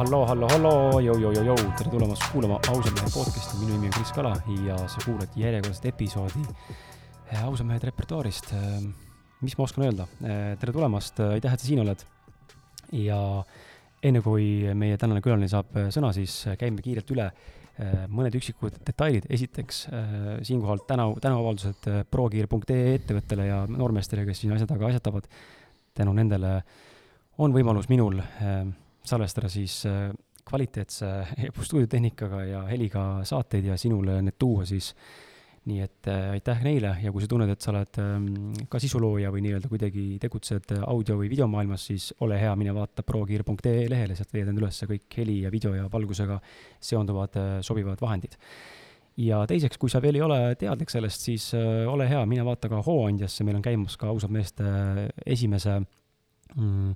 halloo, halloo, halloo, jõu, jõu, jõu, jõu, tere tulemast kuulama Ausa mehe podcast'i, minu nimi on Kris Kala ja sa kuulad järjekordset episoodi eh, Ausa mehed repertuaarist. mis ma oskan öelda, tere tulemast, aitäh, et sa siin oled. ja enne kui meie tänane külaline saab sõna, siis käime kiirelt üle mõned üksikud detailid. esiteks siinkohal tänu, tänuavaldused prokiir.ee ettevõttele ja noormeestele, kes siin asja taga asjatavad. tänu nendele on võimalus minul salvestada siis äh, kvaliteetse stuudiotehnikaga ja heliga saateid ja sinule need tuua siis. nii et äh, aitäh neile ja kui sa tunned, et sa oled ähm, ka sisulooja või nii-öelda kuidagi tegutsed audio- või videomaailmas, siis ole hea, mine vaata prokiir.ee lehele, sealt leiad end üles kõik heli ja video ja valgusega seonduvad äh, sobivad vahendid ja teiseks, kui sa veel ei ole teadlik sellest, siis äh, ole hea, mine vaata ka Hooandjasse, meil on käimas ka ausad meeste esimese mm,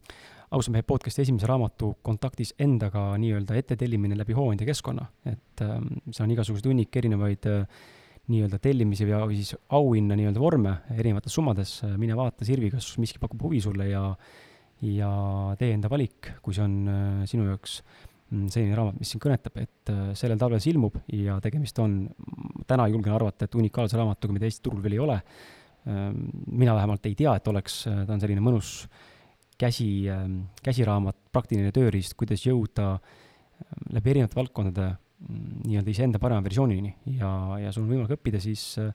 ausa mehe podcast'i esimese raamatu kontaktis endaga nii-öelda ettetellimine läbi Hooandja keskkonna, et ähm, seal on igasuguseid hunnik erinevaid äh, nii-öelda tellimisi ja, või siis auhinna nii-öelda vorme erinevates summades, mine vaata, Sirvi, kas miski pakub huvi sulle ja ja tee enda valik, kui see on äh, sinu jaoks mm, selline raamat, mis sind kõnetab, et äh, sellel talvel see ilmub ja tegemist on, täna julgen arvata, et unikaalse raamatuga, mida Eesti turul veel ei ole. Ähm, mina vähemalt ei tea, et oleks, ta on selline mõnus äh, käsi, ähm, käsiraamat, praktiline tööriist, kuidas jõuda ähm, läbi erinevate valdkondade mm, nii-öelda iseenda parema versioonini. Ja, ja sul on võimalik õppida siis äh,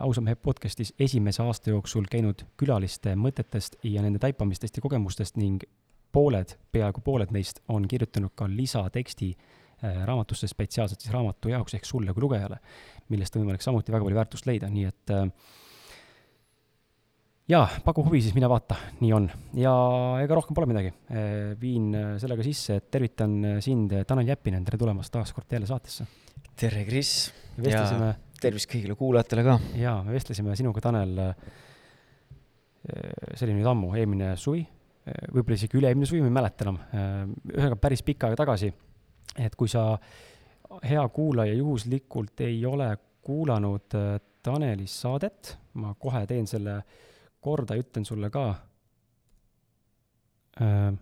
ausa mehe podcastis esimese aasta jooksul käinud külaliste mõtetest ja nende taipamistest ja kogemustest ning pooled, peaaegu pooled neist on kirjutanud ka lisateksti äh, raamatusse spetsiaalselt siis raamatu jaoks ehk sulle kui lugejale, millest on võimalik samuti väga palju väärtust leida, nii et äh, jaa, paku huvi, siis mine vaata, nii on. ja ega rohkem pole midagi. viin sellega sisse, et tervitan sind, Tanel Jeppinen, tere tulemast taas kord jälle saatesse. tere, Kris! vestlesime. tervist kõigile kuulajatele ka! jaa, me vestlesime sinuga, Tanel, see oli nüüd ammu, eelmine suvi, võib-olla isegi üle-eelmine suvi, ma ei mäleta enam, ühesõnaga päris pikka aega tagasi, et kui sa, hea kuulaja, juhuslikult ei ole kuulanud Taneli saadet, ma kohe teen selle äh, korda ütlen sulle ka äh,,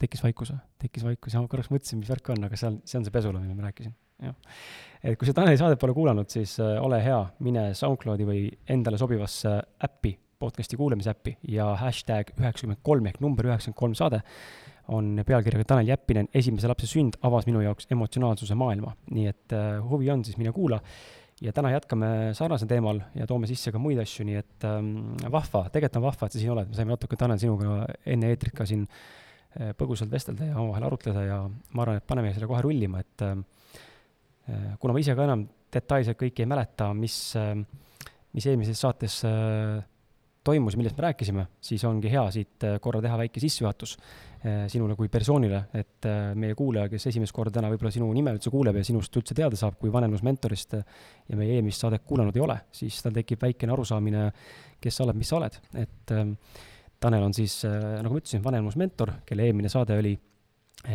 tekkis vaikus või? tekkis vaikus ja ma korraks mõtlesin, mis värk on, aga seal, see on see pesula, millest ma rääkisin, jah. et kui sa Taneli saadet pole kuulanud, siis äh, ole hea, mine SoundCloudi või endale sobivasse äppi, podcast'i kuulamise äppi ja hashtag üheksakümmend kolm ehk number üheksakümmend kolm saade on pealkirjaga Tanel Jeppinen, esimese lapse sünd avas minu jaoks emotsionaalsuse maailma. nii et äh, huvi on, siis mine kuula ja täna jätkame sarnasel teemal ja toome sisse ka muid asju, nii et ähm, vahva, tegelikult on vahva, et sa siin oled, me saime natuke, Tanel, sinuga enne eetrit ka siin äh, põgusalt vestelda ja omavahel arutleda ja ma arvan, et paneme selle kohe rullima, et äh, äh, kuna ma ise ka enam detailselt kõike ei mäleta, mis äh,, mis eelmises saates äh, toimus, millest me rääkisime, siis ongi hea siit äh, korra teha väike sissejuhatus äh, sinule kui persoonile, et äh, meie kuulaja, kes esimest korda täna võib-olla sinu nime üldse kuuleb ja sinust üldse teada saab kui vanemlusmentorist ja meie eelmist saadet kuulanud ei ole, siis tal tekib väikene arusaamine, kes sa oled, mis sa oled, et ähm, Tanel on siis, nagu ma ütlesin, vanemlusmentor, kelle eelmine saade oli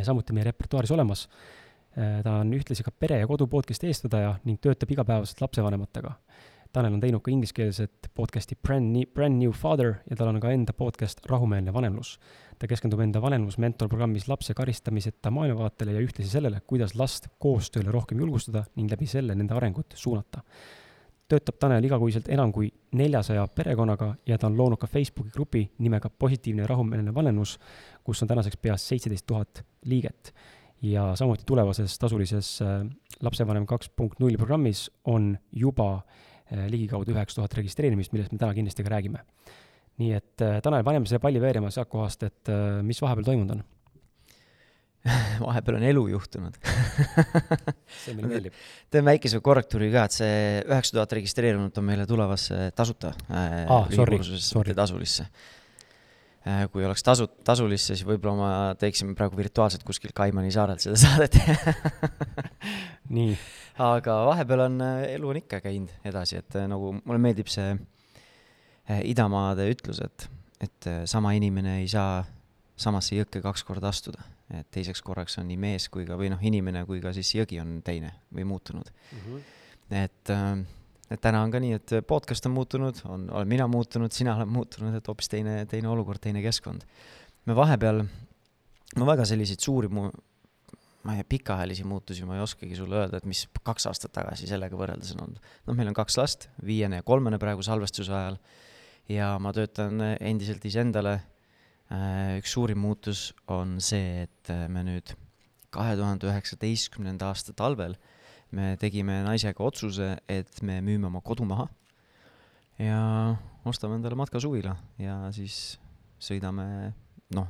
samuti meie repertuaaris olemas. ta on ühtlasi ka pere ja kodu podcast'i eestvedaja ning töötab igapäevaselt lapsevanematega Tanel on teinud ka ingliskeelset podcast'i Brand New, Brand New Father ja tal on ka enda podcast Rahumeelne vanemlus. ta keskendub enda vanemlusmentor programmis lapse karistamiseta maailmavaatele ja ühtlasi sellele, kuidas last koostööle rohkem julgustada ning läbi selle nende arengut suunata. töötab Tanel igakuiselt enam kui neljasaja perekonnaga ja ta on loonud ka Facebooki grupi nimega Positiivne ja rahumeelne vanemlus, kus on tänaseks peas seitseteist tuhat liiget ja samuti tulevases tasulises äh, lapsevanem kaks punkt null programmis on juba äh, ligikaudu üheksa tuhat registreerimist, millest me täna kindlasti ka räägime. nii et eh, Tanel, paneme selle palli veerema sealt kohast, et eh, mis vahepeal toimunud on? vahepeal on elu juhtunud see meile meeldib. teen väikese korrektuuri ka, et see üheksa tuhat registreerunut on meile tulevasse tasuta äh, ah, mitte tasulisse äh,. kui oleks tasu, tasulisse, siis võib-olla ma teeksime praegu virtuaalselt kuskil Kaimani saarel seda saadet aga vahepeal on, äh, elu on ikka käinud edasi, et äh, nagu mulle meeldib see äh, idamaade ütlus, et, et sama inimene ei saa samasse jõkke kaks korda astuda. et teiseks korraks on nii mees kui ka, või noh, inimene kui ka siis jõgi on teine või muutunud mm. -hmm. et, et täna on ka nii, et podcast on muutunud, on, olen mina muutunud, sina oled muutunud, et hoopis teine, teine olukord, teine keskkond. me vahepeal no väga selliseid suuri mu-, ma ei tea, pikaajalisi muutusi ma ei oskagi sulle öelda, et mis kaks aastat tagasi sellega võrreldes on olnud. noh, meil on kaks last, viiene ja kolmene praegu salvestuse ajal ja ma töötan endiselt iseendale. üks suurim muutus on see, et me nüüd kahe tuhande üheksateistkümnenda aasta talvel me tegime naisega otsuse, et me müüme oma kodu maha ja ostame endale matkasuvila ja siis sõidame, noh,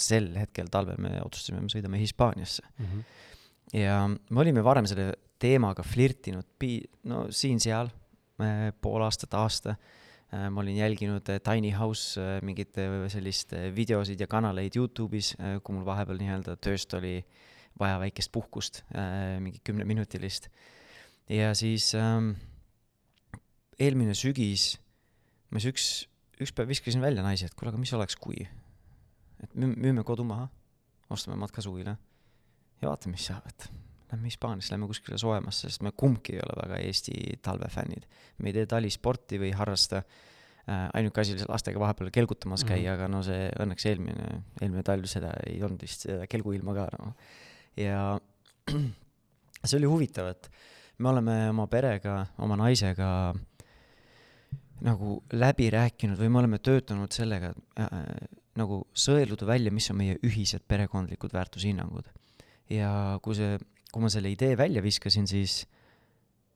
sel hetkel talvel me otsustasime, me sõidame Hispaaniasse mm. -hmm. ja me olime varem selle teemaga flirtinud pi-, no siin-seal, pool aastat, aasta. ma olin jälginud Tiny House mingit sellist videosid ja kanaleid Youtube'is, kui mul vahepeal nii-öelda tööst oli vaja väikest puhkust, mingi kümneminutilist. ja siis ähm, eelmine sügis, ma siis üks, üks päev viskasin välja naise, et kuule, aga mis oleks, kui et müüme kodu maha, ostame matkasuvila ja vaatame, mis saab, et lähme Hispaaniasse, lähme kuskile soojemasse, sest me kumbki ei ole väga Eesti talvefännid. me ei tee talisporti või ei harrasta äh,, ainuke asi oli lastega vahepeal kelgutamas käia mm, -hmm. aga no see õnneks eelmine, eelmine talv seda ei olnud vist, seda kelguilma ka noh. ja see oli huvitav, et me oleme oma perega, oma naisega nagu läbi rääkinud või me oleme töötanud sellega äh, nagu sõeluda välja, mis on meie ühised perekondlikud väärtushinnangud. ja kui see, kui ma selle idee välja viskasin, siis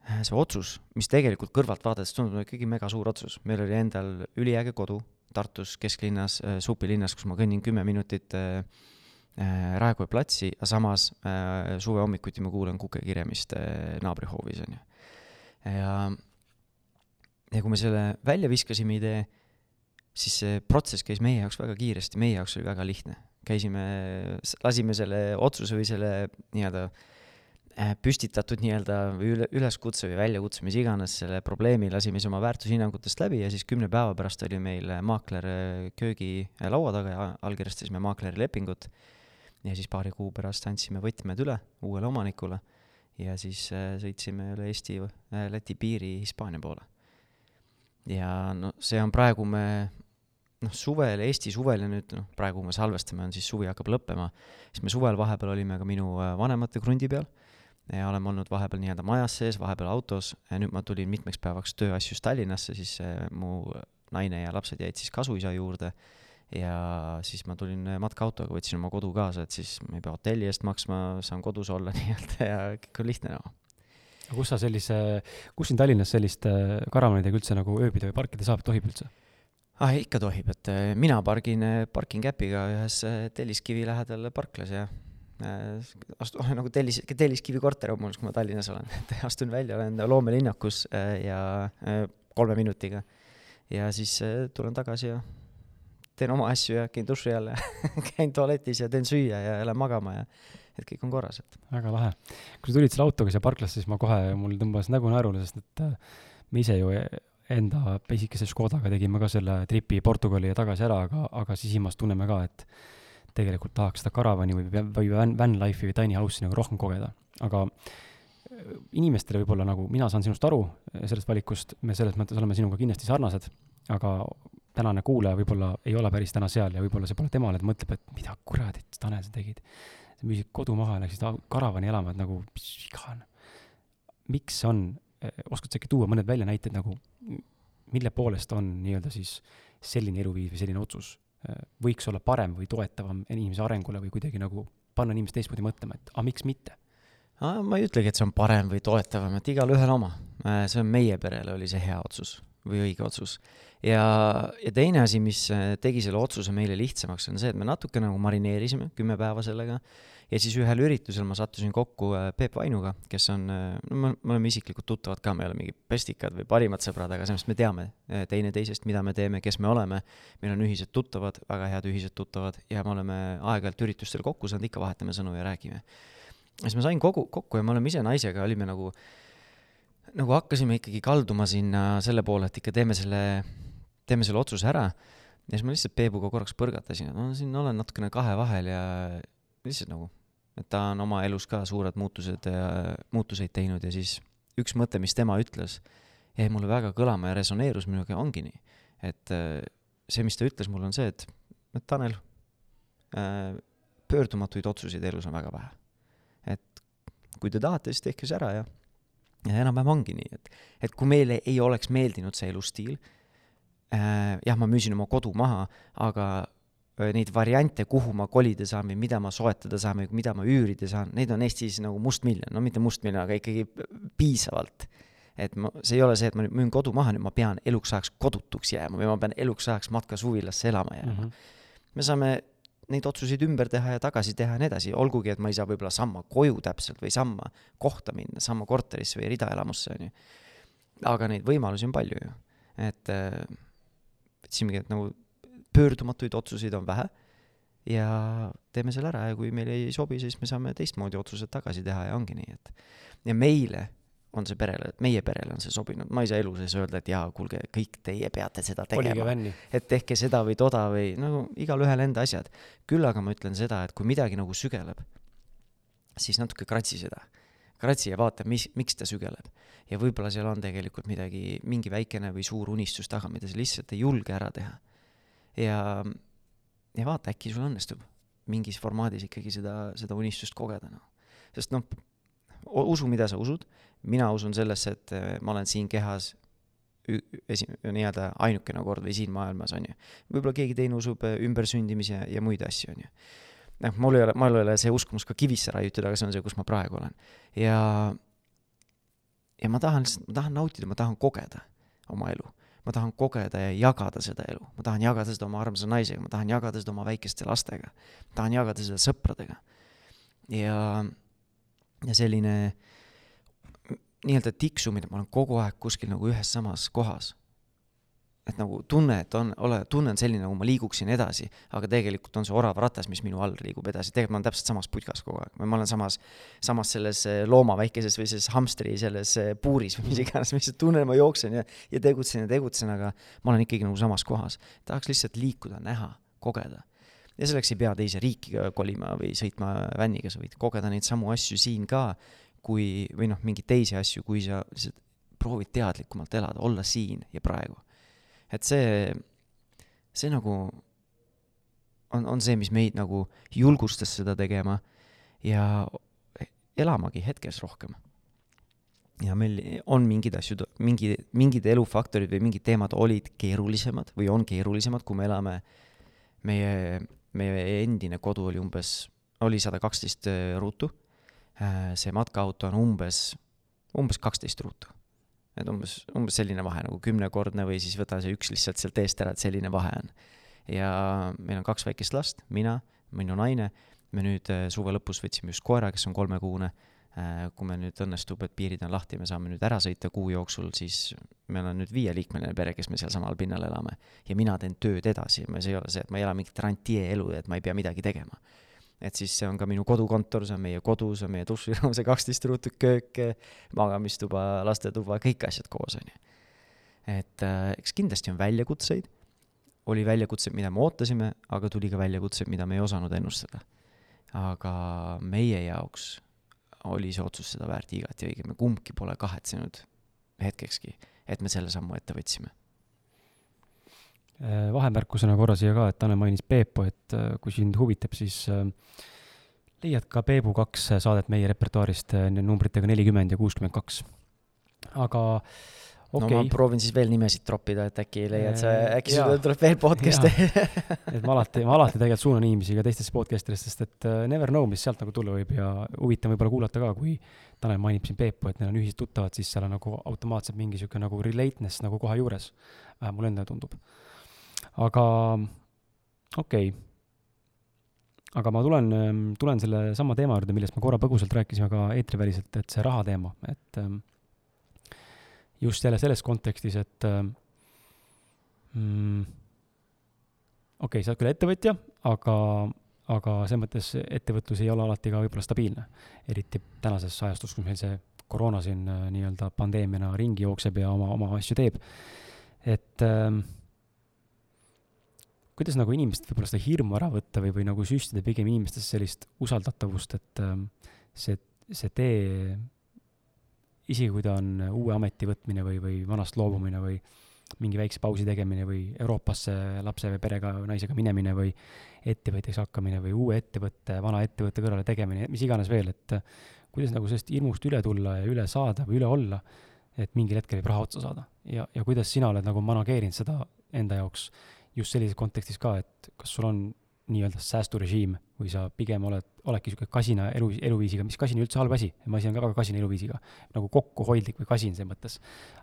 äh, see otsus, mis tegelikult kõrvalt vaadates tundub ikkagi mega suur otsus, meil oli endal üliäge kodu Tartus kesklinnas, äh, supilinnas, kus ma kõnnin kümme minutit äh, äh, Raekoja platsi, aga samas äh, suve hommikuti ma kuulan kukekirjamist äh, naabrihoovis, on ju. ja, ja kui me selle välja viskasime idee, siis see protsess käis meie jaoks väga kiiresti, meie jaoks oli väga lihtne. käisime, lasime selle otsuse või selle nii-öelda äh, püstitatud nii-öelda või üle, üleskutse või väljakutse, mis iganes, selle probleemi lasime siis oma väärtushinnangutest läbi ja siis kümne päeva pärast oli meil maakler äh, köögi äh, laua taga ja allkirjastasime maakleri lepingut. ja siis paari kuu pärast andsime võtmed üle uuele omanikule ja siis sõitsime üle Eesti, Läti piiri Hispaania poole. ja no see on praegu me noh, suvel, Eesti suvel ja nüüd noh, praegu me salvestame, on siis suvi hakkab lõppema, siis me suvel vahepeal olime ka minu äh, vanemate krundi peal. Ja oleme olnud vahepeal nii-öelda majas sees, vahepeal autos. Ja nüüd ma tulin mitmeks päevaks tööasjus Tallinnasse, siis äh, mu naine ja lapsed jäid siis kasuisa juurde. Ja siis ma tulin äh, matkaautoga, võtsin oma kodu kaasa, et siis ma ei pea hotelli eest maksma, saan kodus olla nii-öelda ja kõik on lihtne noh. Aga kus sa sellise, kus siin Tallinnas sellist karavanidega üldse nagu ööbida või parkida saab, tohib üldse? Ah ikka tohib, et äh, mina pargin äh, parking äpiga ühes äh, Telliskivi lähedal parklas ja astu-, oh, nagu Tellis, Telliskivi korter on mul, kui ma Tallinnas olen, et astun välja, olen loomelinnakus ja kolme minutiga. ja siis tulen tagasi ja teen oma asju ja käin duši all ja käin tualetis ja teen süüa ja lähen magama ja et kõik on korras, et. väga lahe. kui sa tulid selle autoga siia parklasse, siis ma kohe, mul tõmbas nägu naerule, sest et me ise ju enda pisikese Škodaga tegime ka selle tripi Portugali ja tagasi ära, aga, aga sisimas tunneme ka, et tegelikult tahaks seda karavani või, või van, van life'i või tiny house'i nagu rohkem kogeda. aga äh, inimestele võib-olla nagu, mina saan sinust aru, äh, sellest valikust, me selles mõttes oleme sinuga kindlasti sarnased, aga tänane kuulaja võib-olla ei ole päris täna seal ja võib-olla see pole temale, ta mõtleb, et mida kuradit, Tanel, sa tegid. sa müüsid kodu maha ja läksid karavani elama, et nagu, mis viga on? miks on oskad sa äkki tuua mõned väljanäited nagu, mille poolest on nii-öelda siis selline eluviis või selline otsus eh, võiks olla parem või toetavam inimese arengule või kuidagi nagu panna inimest teistmoodi mõtlema, et aga miks mitte? ma ei ütlegi, et see on parem või toetavam, et igalühel oma. Eh, see on meie perele oli see hea otsus või õige otsus. Ja, ja teine asi, mis tegi selle otsuse meile lihtsamaks, on see, et me natuke nagu marineerisime kümme päeva sellega ja siis ühel üritusel ma sattusin kokku äh, Peep Vainuga, kes on, äh, no me, me oleme isiklikult tuttavad ka, me ei ole mingid pestikad või parimad sõbrad, aga selles mõttes me teame äh, teineteisest, mida me teeme, kes me oleme. meil on ühised tuttavad, väga head ühised tuttavad ja me oleme aeg-ajalt üritustel kokku saanud, ikka vahetame sõnu ja räägime. siis ma sain kogu, kokku ja me oleme ise naisega, olime nagu, nagu hakkasime ikkagi kalduma sinna selle poole, et ikka teeme selle, teeme selle otsuse ära ja siis ma lihtsalt Peebuga korraks põrgatasin, et ma siin olen natukene kahe vahel ja lihtsalt nagu, et ta on oma elus ka suured muutused ja muutuseid teinud ja siis üks mõte, mis tema ütles, jäi mulle väga kõlama ja resoneerus minuga, ongi nii. et äh, see, mis ta ütles mulle, on see, et, et Tanel, äh, pöördumatuid otsuseid elus on väga vähe. et kui te tahate, siis tehke see ära ja, ja enam-vähem ongi nii, et, et kui meile ei oleks meeldinud see elustiil jah, ma müüsin oma kodu maha, aga äh, neid variante, kuhu ma kolida saan või mida ma soetada saan või mida ma üürida saan, neid on Eestis nagu mustmiljon, no mitte mustmiljon, aga ikkagi piisavalt et ma, see ei ole see, et ma nüüd müün kodu maha, nüüd ma pean eluks ajaks kodutuks jääma või ma pean eluks ajaks matka suvilasse elama jääma mm. -hmm. me saame neid otsuseid ümber teha ja tagasi teha ja nii edasi, olgugi et ma ei saa võib-olla samma koju täpselt või samma kohta minna, samma korterisse või ridaelamusse, on ju. aga neid võimalusi on palju ju. et, et siin mingit nagu pöördumatuid otsuseid on vähe ja teeme selle ära ja kui meile ei sobi, siis me saame teistmoodi otsused tagasi teha ja ongi nii, et ja meile on see perele, meie perele on see sobinud, ma ei saa elu sees öelda, et jaa, kuulge, kõik teie peate seda tegema. et tehke seda või toda või no igalühel enda asjad. küll aga ma ütlen seda, et kui midagi nagu sügeleb, siis natuke kratsi seda. kratsi ja vaata, mis, miks ta sügeleb. Ja võib-olla seal on tegelikult midagi, mingi väikene või suur unistus taga, mida sa lihtsalt ei julge ära teha. ja, ja vaata, äkki sul õnnestub mingis formaadis ikkagi seda, seda unistust kogeda, noh. sest noh, usu, mida sa usud, mina usun sellesse, et äh, ma olen siin kehas esi-, nii-öelda ainukene kord või siin maailmas, on ju. võib-olla keegi teine usub äh, ümbersündimise ja, muid asju, on ju. noh, mul ei ole, mul ei ole see uskumus ka kivisse raiutud, aga see on see, kus ma praegu olen. ja, ja ma tahan lihtsalt, ma tahan nautida, ma tahan kogeda oma elu. ma tahan kogeda ja jagada seda elu, ma tahan jagada seda oma armsa naisega, ma tahan jagada seda oma väikeste lastega, ma tahan jagada seda sõpradega. ja, ja selline nii-öelda tiksumine, ma olen kogu aeg kuskil nagu ühes samas kohas. Et nagu tunne, et on, ole, tunne on selline, nagu ma liiguksin edasi, aga tegelikult on see orav ratas, mis minu all liigub edasi, tegelikult ma olen täpselt samas putkas kogu aeg või ma olen samas, samas selles eh, looma väikeses või selles hamstri selles eh, puuris või mis iganes, ma lihtsalt tunnen, ma jooksen ja, ja tegutsen ja tegutsen, aga ma olen ikkagi nagu samas kohas. tahaks lihtsalt liikuda, näha, kogeda ja selleks ei pea teise riiki kolima või sõitma vänniga, sa võid kogeda neid samu asju siin ka kui, või noh, mingeid teisi asju, kui sa lihtsalt proovid teadlikumalt elada, olla siin ja praegu. Et see, see nagu on, on see, mis meid nagu julgustas seda tegema ja elamagi hetkes rohkem. ja meil on mingid asjad, mingi, mingid elufaktorid või mingid teemad olid keerulisemad või on keerulisemad, kui me elame, meie, meie endine kodu oli umbes, oli sada kaksteist ruutu Äh, see matkaauto on umbes, umbes kaksteist ruutu. Et umbes, umbes selline vahe nagu kümnekordne või siis võta see üks lihtsalt sealt eest ära, et selline vahe on. ja meil on kaks väikest last, mina, minu naine, me nüüd äh, suve lõpus võtsime just koera, kes on kolmekuune, äh, kui meil nüüd õnnestub, et piirid on lahti, me saame nüüd ära sõita kuu jooksul, siis meil on nüüd viieliikmeline pere, kes me sealsamal pinnal elame. ja mina teen tööd edasi, see ei ole see, et ma ei ela mingit rantjee elu, et ma ei pea midagi tegema et siis see on ka minu kodukontor, see on meie kodu, see on meie duširuum, see kaksteist ruutu köök, magamistuba, lastetuba, kõik asjad koos, on ju. et äh, eks kindlasti on väljakutseid, oli väljakutseid, mida me ootasime, aga tuli ka väljakutseid, mida me ei osanud ennustada. aga meie jaoks oli see otsus seda väärt igati õige, me kumbki pole kahetsenud hetkekski, et me selle sammu ette võtsime vahemärkusena korra siia ka, et Tanel mainis Peepu, et äh, kui sind huvitab, siis äh, leiad ka Peebu kaks saadet meie repertuaarist numbritega nelikümmend ja kuuskümmend kaks. aga okei okay.. no ma proovin siis veel nimesid troppida, et äkki leiad sa, äkki sul tuleb veel podcast'e. Et ma alati, ma alati tegelikult suunan inimesi ka teistesse podcast idesse, sest et never know, mis sealt nagu tulla võib ja huvitav võib-olla kuulata ka, kui Tanel mainib siin Peepu, et neil on ühised tuttavad, siis seal on nagu automaatselt mingi sihuke nagu relateness nagu kohe juures. vähemalt mulle endale tundub aga okei okay. aga ma tulen, ähm, tulen selle sama teema juurde, millest me korra põgusalt rääkisime ka eetriväliselt, et see raha teema, et ähm, just jälle selles kontekstis, et ähm, mm, okei okay,, sa oled küll ettevõtja, aga, aga selles mõttes ettevõtlus ei ole alati ka võib-olla stabiilne. eriti tänases ajastus, kus meil see koroona siin äh, nii-öelda pandeemiana ringi jookseb ja oma, oma asju teeb. et äh, kuidas nagu inimest võib-olla seda hirmu ära võtta või, või nagu süstida pigem inimestes sellist usaldatavust, et ähm, see, see tee, isegi kui ta on uue ameti võtmine või, või vanast loobumine või, mingi väikse pausi tegemine või Euroopasse lapse või perega, naisega minemine või ettevõtjaks hakkamine või uue ettevõtte, vana ettevõtte kõrvale tegemine, mis iganes veel, et kuidas nagu sellest hirmust üle tulla ja üle saada või üle olla, et mingil hetkel võib raha otsa saada. ja, ja kuidas sina oled nagu manageerinud seda enda jaoks just sellises kontekstis ka, et kas sul on nii-öelda säästurežiim või sa pigem oled, oledki niisugune kasina elu, eluviisiga, mis kasin üldse halb asi, ma ise olen ka väga kasina eluviisiga, nagu kokkuhoidlik või kasin selles mõttes.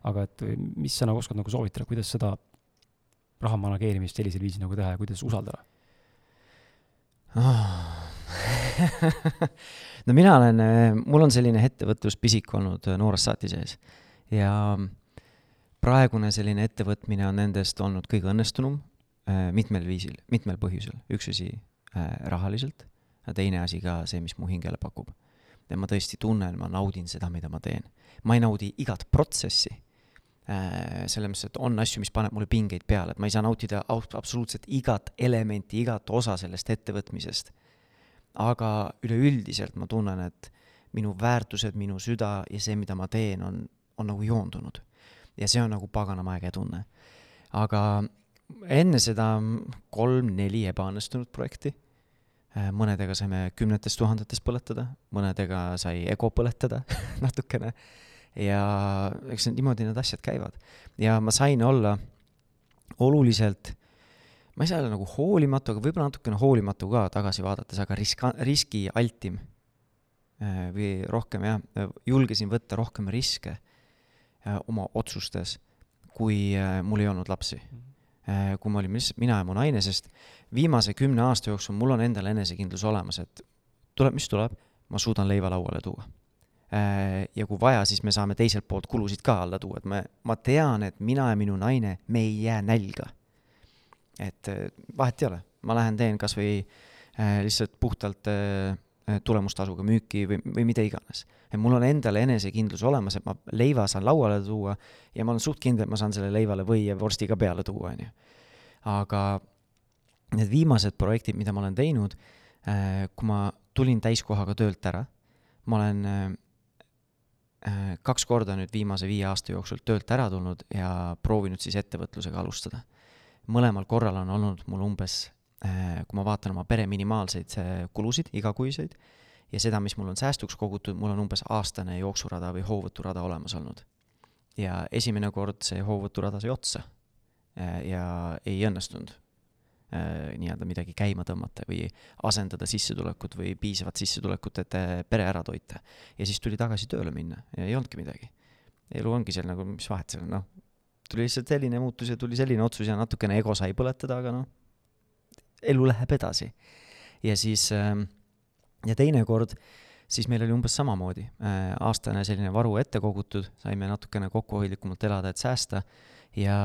aga et mis sa nagu oskad nagu soovitada, kuidas seda raha manageerimist sellisel viisil nagu teha ja kuidas usaldada oh. no mina olen, mul on selline ettevõtluspisik olnud noorest saati sees ja praegune selline ettevõtmine on nendest olnud kõige õnnestunum mitmel viisil, mitmel põhjusel, üks asi äh, rahaliselt, ja teine asi ka see, mis mu hingele pakub. ja ma tõesti tunnen, ma naudin seda, mida ma teen. ma ei naudi igat protsessi äh,, selles mõttes, et on asju, mis paneb mulle pingeid peale, et ma ei saa nautida absoluutselt igat elementi, igat osa sellest ettevõtmisest. aga üleüldiselt ma tunnen, et minu väärtused, minu süda ja see, mida ma teen, on, on nagu joondunud. ja see on nagu paganama äge tunne. aga enne seda kolm-neli ebaõnnestunud projekti. Äh, mõnedega saime kümnetes tuhandetes põletada, mõnedega sai ego põletada natukene. ja eks niimoodi need asjad käivad. ja ma sain olla oluliselt, ma ei saa öelda nagu hoolimatu, aga võib-olla natukene hoolimatu ka tagasi vaadates, aga riska-, riskialtim äh, või rohkem jah, julgesin võtta rohkem riske äh, oma otsustes, kui mul ei olnud lapsi mm. Äh, kui me olime lihtsalt mina ja mu naine, sest viimase kümne aasta jooksul mul on endal enesekindlus olemas, et tuleb, mis tuleb, ma suudan leiva lauale tuua. Äh, ja kui vaja, siis me saame teiselt poolt kulusid ka alla tuua, et me, ma tean, et mina ja minu naine, me ei jää nälga. et äh, vahet ei ole, ma lähen teen kas või lihtsalt puhtalt tulemustasuga müüki või, või mida iganes. et mul on endal enesekindlus olemas, et ma leiva saan lauale tuua ja ma olen suht kindel, et ma saan selle leivale või ja vorsti ka peale tuua, on ju. aga need viimased projektid, mida ma olen teinud, äh, kui ma tulin täiskohaga töölt ära, ma olen äh, kaks korda nüüd viimase viie aasta jooksul töölt ära tulnud ja proovinud siis ettevõtlusega alustada. mõlemal korral on olnud mul umbes kui ma vaatan oma pere minimaalseid äh, kulusid igakuiseid ja seda, mis mul on säästuks kogutud, mul on umbes aastane jooksurada või hoovõturada olemas olnud. ja esimene kord see hoovõturada sai otsa äh, ja ei õnnestunud nii-öelda midagi käima tõmmata või asendada sissetulekut või piisavat sissetulekut, et pere ära toita. ja siis tuli tagasi tööle minna ja ei olnudki midagi. elu ongi seal nagu, mis vahet seal, noh, tuli lihtsalt selline muutus ja tuli selline otsus ja natukene ego sai põletada, aga noh elu läheb edasi. ja siis ähm, ja teinekord siis meil oli umbes samamoodi, äh, aastane selline varu ette kogutud, saime natukene kokkuhoidlikumalt elada, et säästa ja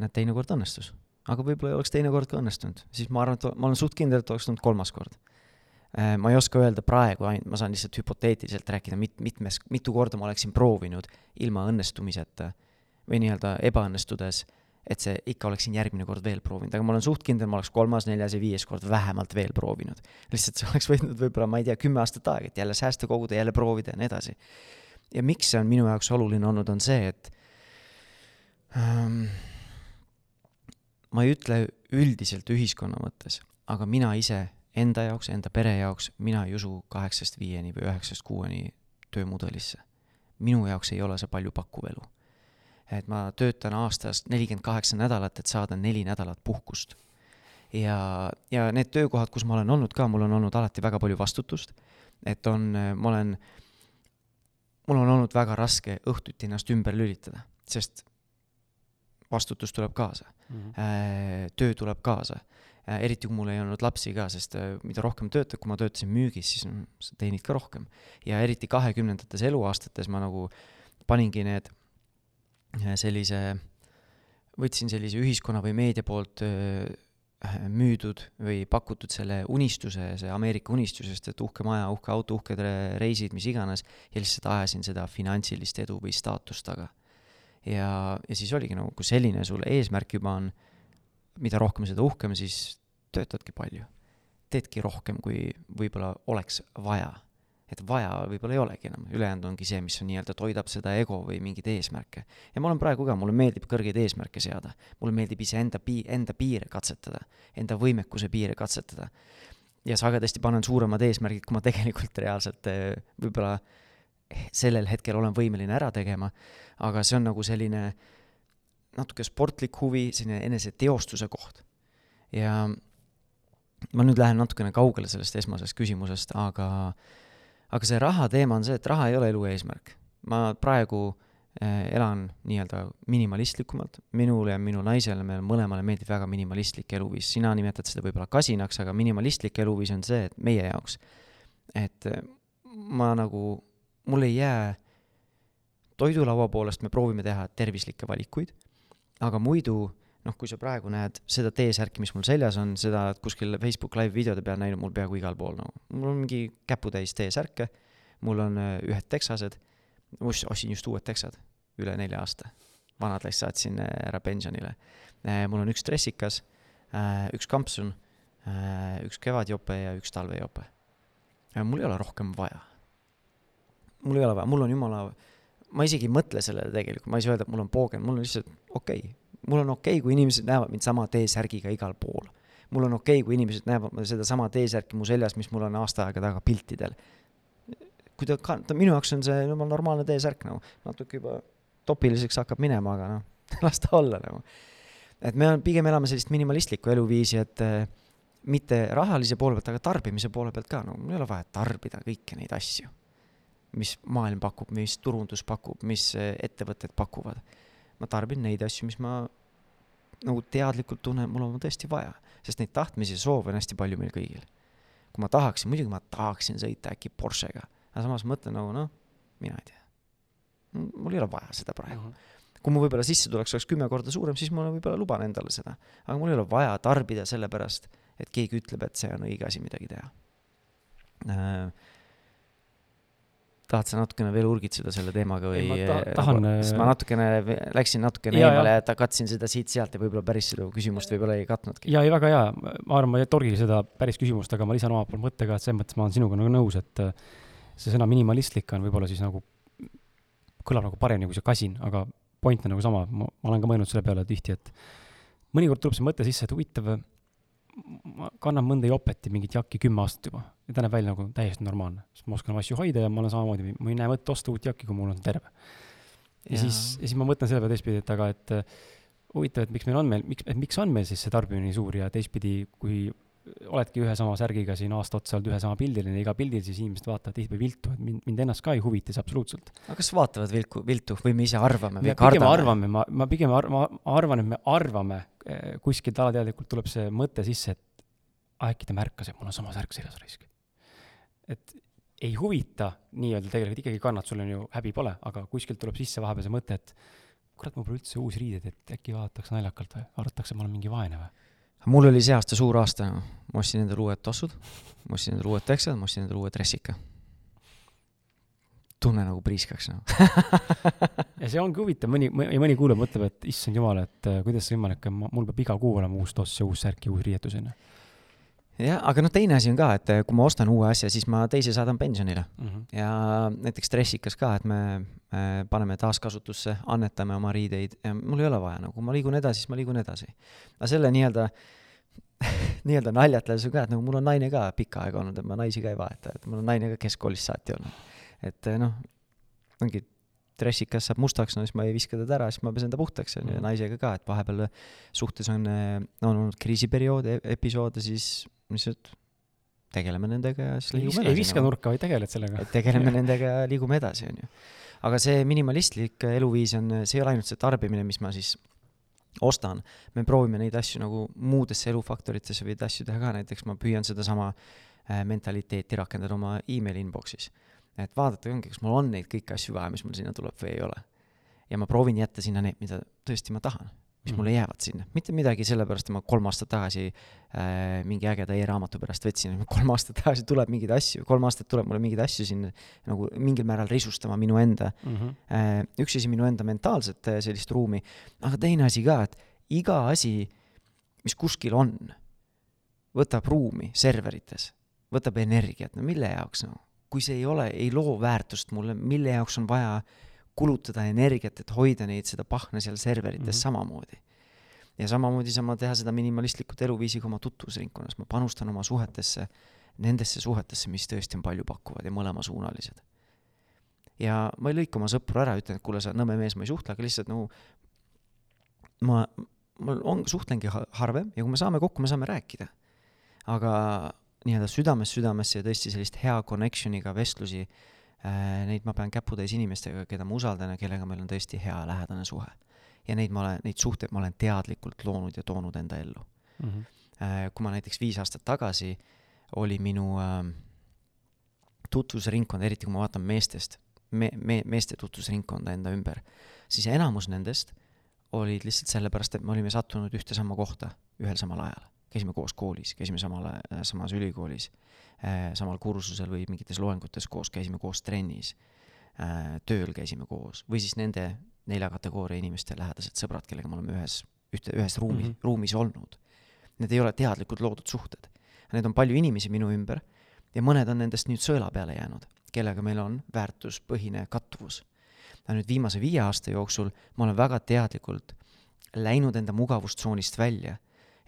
näed, teinekord õnnestus. aga võib-olla ei oleks teinekord ka õnnestunud, siis ma arvan, et ma olen suht kindel, et oleks tulnud kolmas kord. Äh, ma ei oska öelda praegu ainult, ma saan lihtsalt hüpoteetiliselt rääkida, mit-, mitmes, mitu korda ma oleksin proovinud ilma õnnestumiseta või nii-öelda ebaõnnestudes et see ikka oleksin järgmine kord veel proovinud, aga ma olen suht kindel, ma oleks kolmas, neljas ja viies kord vähemalt veel proovinud. lihtsalt see oleks võtnud võib-olla, ma ei tea, kümme aastat aega, et jälle sääste koguda, jälle proovida ja nii edasi. ja miks see on minu jaoks oluline olnud, on see, et ähm, ma ei ütle üldiselt ühiskonna mõttes, aga mina ise enda jaoks, enda pere jaoks, mina ei usu kaheksast viieni või üheksast kuueni töömudelisse. minu jaoks ei ole see palju pakkuv elu et ma töötan aastas nelikümmend kaheksa nädalat, et saada neli nädalat puhkust. ja, ja need töökohad, kus ma olen olnud ka, mul on olnud alati väga palju vastutust, et on, ma olen, mul on olnud väga raske õhtuti ennast ümber lülitada, sest vastutus tuleb kaasa mm, -hmm. töö tuleb kaasa äh, eriti kui mul ei olnud lapsi ka, sest äh, mida rohkem töötad, kui ma töötasin müügis, siis sa teenid ka rohkem. ja eriti kahekümnendates eluaastates ma nagu paningi need sellise, võtsin sellise ühiskonna või meedia poolt müüdud või pakutud selle unistuse, see Ameerika unistusest, et uhke maja, uhke auto, uhked reisid, mis iganes, ja lihtsalt ajasin seda finantsilist edu või staatust taga. ja, ja siis oligi nagu, kui selline sul eesmärk juba on, mida rohkem, seda uhkem, siis töötadki palju. teedki rohkem, kui võib-olla oleks vaja. Et vaja võib-olla ei olegi enam, ülejäänud ongi see, mis on nii-öelda toidab seda ego või mingeid eesmärke. ja ma olen praegu ka, mulle meeldib kõrgeid eesmärke seada, mulle meeldib iseenda pi-, enda piire katsetada, enda võimekuse piire katsetada. ja sagedasti panen suuremad eesmärgid, kui ma tegelikult reaalselt eh, võib-olla sellel hetkel olen võimeline ära tegema, aga see on nagu selline natuke sportlik huvi, selline eneseteostuse koht. ja ma nüüd lähen natukene kaugele sellest esmasest küsimusest, aga, aga see raha teema on see, et raha ei ole elu eesmärk. ma praegu eh, elan nii-öelda minimalistlikumalt, minule ja minu naisele, meile mõlemale meeldib väga minimalistlik eluviis, sina nimetad seda võib-olla kasinaks, aga minimalistlik eluviis on see, et meie jaoks, et ma nagu mul ei jää, toidulaua poolest me proovime teha tervislikke valikuid, aga muidu noh, kui sa praegu näed seda T-särki, mis mul seljas on, seda kuskil Facebook live videode peal näinud mul peaaegu igal pool nagu no.. mul on mingi käputäis T-särke, mul on äh, ühed teksased, ostsin just uued teksad, üle nelja aasta. vanad läks, saatsin äh, ära pensionile. Äh, mul on üks dressikas, üks kampsun, üks kevadjope ja üks talvejope. mul ei ole rohkem vaja mul ei ole vaja, mul on jumala, ma isegi ei mõtle sellele tegelikult, ma ei saa öelda, et mul on poogen, mul on lihtsalt okei okay.. Mul on okei okay,, kui inimesed näevad mind sama T-särgiga igal pool. mul on okei okay,, kui inimesed näevad sedasama T-särki mu seljas, mis mul on aasta aega taga piltidel. kui ta ka-, ta minu jaoks on see jumala normaalne T-särk nagu, natuke juba topiliseks hakkab minema, aga noh, las ta olla nagu. et me on, pigem elame sellist minimalistlikku eluviisi, et äh, mitte rahalise poole pealt, aga tarbimise poole pealt ka, no mul ei ole vaja tarbida kõiki neid asju mis maailm pakub, mis turundus pakub, mis eh, ettevõtted pakuvad. Ma tarbin neid asju, mis ma nagu teadlikult tunnen, mul on tõesti vaja, sest neid tahtmisi ja soove on hästi palju meil kõigil. kui ma tahaksin, muidugi ma tahaksin sõita äkki Porschega, aga samas mõtlen nagu noh, mina ei tea. mul ei ole vaja seda praegu uh. -huh kui mu võib-olla sissetulek oleks kümme korda suurem, siis ma võib-olla luban endale seda. aga mul ei ole vaja tarbida sellepärast, et keegi ütleb, et see on õige asi midagi teha äh, tahad sa natukene veel urgitseda selle teemaga või? Ta, tahan. sest ma natukene läksin natukene ja, eemale ja katsin seda siit-sealt ja võib-olla päris seda küsimust võib-olla ei katnudki. ja ei, väga hea, ma arvan, ma ei torgi seda päris küsimust, aga ma lisan omalt poolt mõtte ka, et selles mõttes ma olen sinuga nagu nõus, et äh, see sõna minimalistlik on võib-olla siis nagu, kõlab nagu paremini kui see kasin, aga point on nagu sama, ma, ma olen ka mõelnud selle peale tihti, et mõnikord tuleb see mõte sisse, et huvitav ma kannan mõnda jopeti, mingit jakki kümme aastat juba ja ta näeb välja nagu täiesti normaalne, sest ma oskan oma asju hoida ja ma olen samamoodi, ma ei näe mõtet osta uut jakki, kui mul on terve. ja siis, ja siis ma mõtlen selle peale teistpidi, et aga, et huvitav, et miks meil on meil, miks, et miks on meil siis see tarbimine nii suur ja teistpidi, kui oledki ühe sama särgiga siin aasta otsa olnud ühe sama pildil ja iga pildil siis inimesed vaatavad tihtipeale viltu, et mind, mind ennast ka ei huvita see absoluutselt. aga kas vaatavad vilku, viltu või me ise arvame või me kardame? arvame, ma, ma pigem ar-, ma arvan, et me arvame, eh, kuskilt alateadlikult tuleb see mõte sisse, et äkki ta märkas, et mul on sama särk seljas raisk. Et ei huvita nii-öelda tegelikult ikkagi kannad, sul on ju häbi pole, aga kuskilt tuleb sisse vahepeal see mõte, et kurat, mul pole üldse uusi riideid, et äkki vaadatakse naljakalt või arvatakse, ma olen mingi vaene või? Mul oli see aasta suur aasta, ma ostsin endale uued tossud, ma ostsin endale uued teksad, ma ostsin endale uue dressika. tunne nagu priiskaks noh. Ja see ongi huvitav, mõni, ja mõni kuulaja mõtleb, et issand jumal, et äh, kuidas see võimalik on, mul peab iga kuu olema uus toss ja uus särk ja uus riietus onju jah, aga noh, teine asi on ka, et kui ma ostan uue asja, siis ma teise saadan pensionile mm. -hmm. ja näiteks dressikas ka, et me äh, paneme taaskasutusse, annetame oma riideid ja mul ei ole vaja, nagu ma liigun edasi, siis ma liigun edasi. aga selle nii-öelda nii-öelda naljatledes ka, et nagu mul on naine ka pikka aega olnud, et ma naisi ka ei vaheta, et mul on naine ka keskkoolist saati olnud. et noh, ongi dressikas saab mustaks, no siis ma ei viska teda ära, siis ma pesen ta puhtaks, on ju, ja mhm. naisega ka, et vahepeal suhtes on, on olnud kriisiperioode, episoode, siis lihtsalt tegeleme nendega ja siis liigume edasi. ei viska nurka, vaid tegeled sellega. tegeleme nendega ja liigume edasi, on ju. aga see minimalistlik eluviis on, see ei ole ainult see tarbimine, mis ma siis ostan, me proovime neid asju nagu muudesse elufaktoritesse või asju teha ka, näiteks ma püüan sedasama äh, mentaliteeti rakendada oma emaili inbox'is. et vaadata ongi, kas mul on neid kõiki asju vaja, mis mul sinna tuleb või ei ole. ja ma proovin jätta sinna need, mida tõesti ma tahan mis mm. mulle jäävad sinna, mitte midagi sellepärast, et ma kolm aastat tagasi äh, mingi ägeda e-raamatu pärast võtsin, kolm aastat tagasi tuleb mingeid asju, kolm aastat tuleb mulle mingeid asju siin nagu mingil määral risustama minu enda mm, -hmm. äh, üks asi minu enda mentaalset äh, sellist ruumi, aga teine asi ka, et iga asi, mis kuskil on, võtab ruumi serverites, võtab energiat, no mille jaoks, no kui see ei ole, ei loo väärtust mulle, mille jaoks on vaja kulutada energiat, et hoida neid, seda pahna seal serverites mm -hmm. samamoodi. ja samamoodi saan ma teha seda minimalistlikult eluviisiga oma tutvusringkonnas, ma panustan oma suhetesse, nendesse suhetesse, mis tõesti on paljupakkuvad ja mõlemasuunalised. ja ma ei lõika oma sõpru ära, ütlen, et kuule, sa nõme mees, ma ei suhtle, aga lihtsalt nagu ma, ma on, suhtlengi harvem ja kui me saame kokku, me saame rääkida. aga nii-öelda südamest südamesse ja tõesti sellist hea connection'iga vestlusi äh,, neid ma pean käputäis inimestega, keda ma usaldan ja kellega meil on tõesti hea lähedane suhe. ja neid ma olen, neid suhteid ma olen teadlikult loonud ja toonud enda ellu mm. -hmm. Äh, kui ma näiteks viis aastat tagasi oli minu äh, tutvusringkond, eriti kui ma vaatan meestest, me-, me-, meeste tutvusringkonda enda ümber, siis enamus nendest olid lihtsalt sellepärast, et me olime sattunud ühte sama kohta ühel samal ajal käisime koos koolis, käisime samal, samas ülikoolis, äh, samal kursusel või mingites loengutes koos, käisime koos trennis, äh, tööl käisime koos või siis nende nelja kategooria inimeste lähedased sõbrad, kellega me oleme ühes, ühte, ühes ruumi mm, -hmm. ruumis olnud. Need ei ole teadlikult loodud suhted. Need on palju inimesi minu ümber ja mõned on nendest nüüd sõela peale jäänud, kellega meil on väärtuspõhine kattuvus. nüüd viimase viie aasta jooksul ma olen väga teadlikult läinud enda mugavustsoonist välja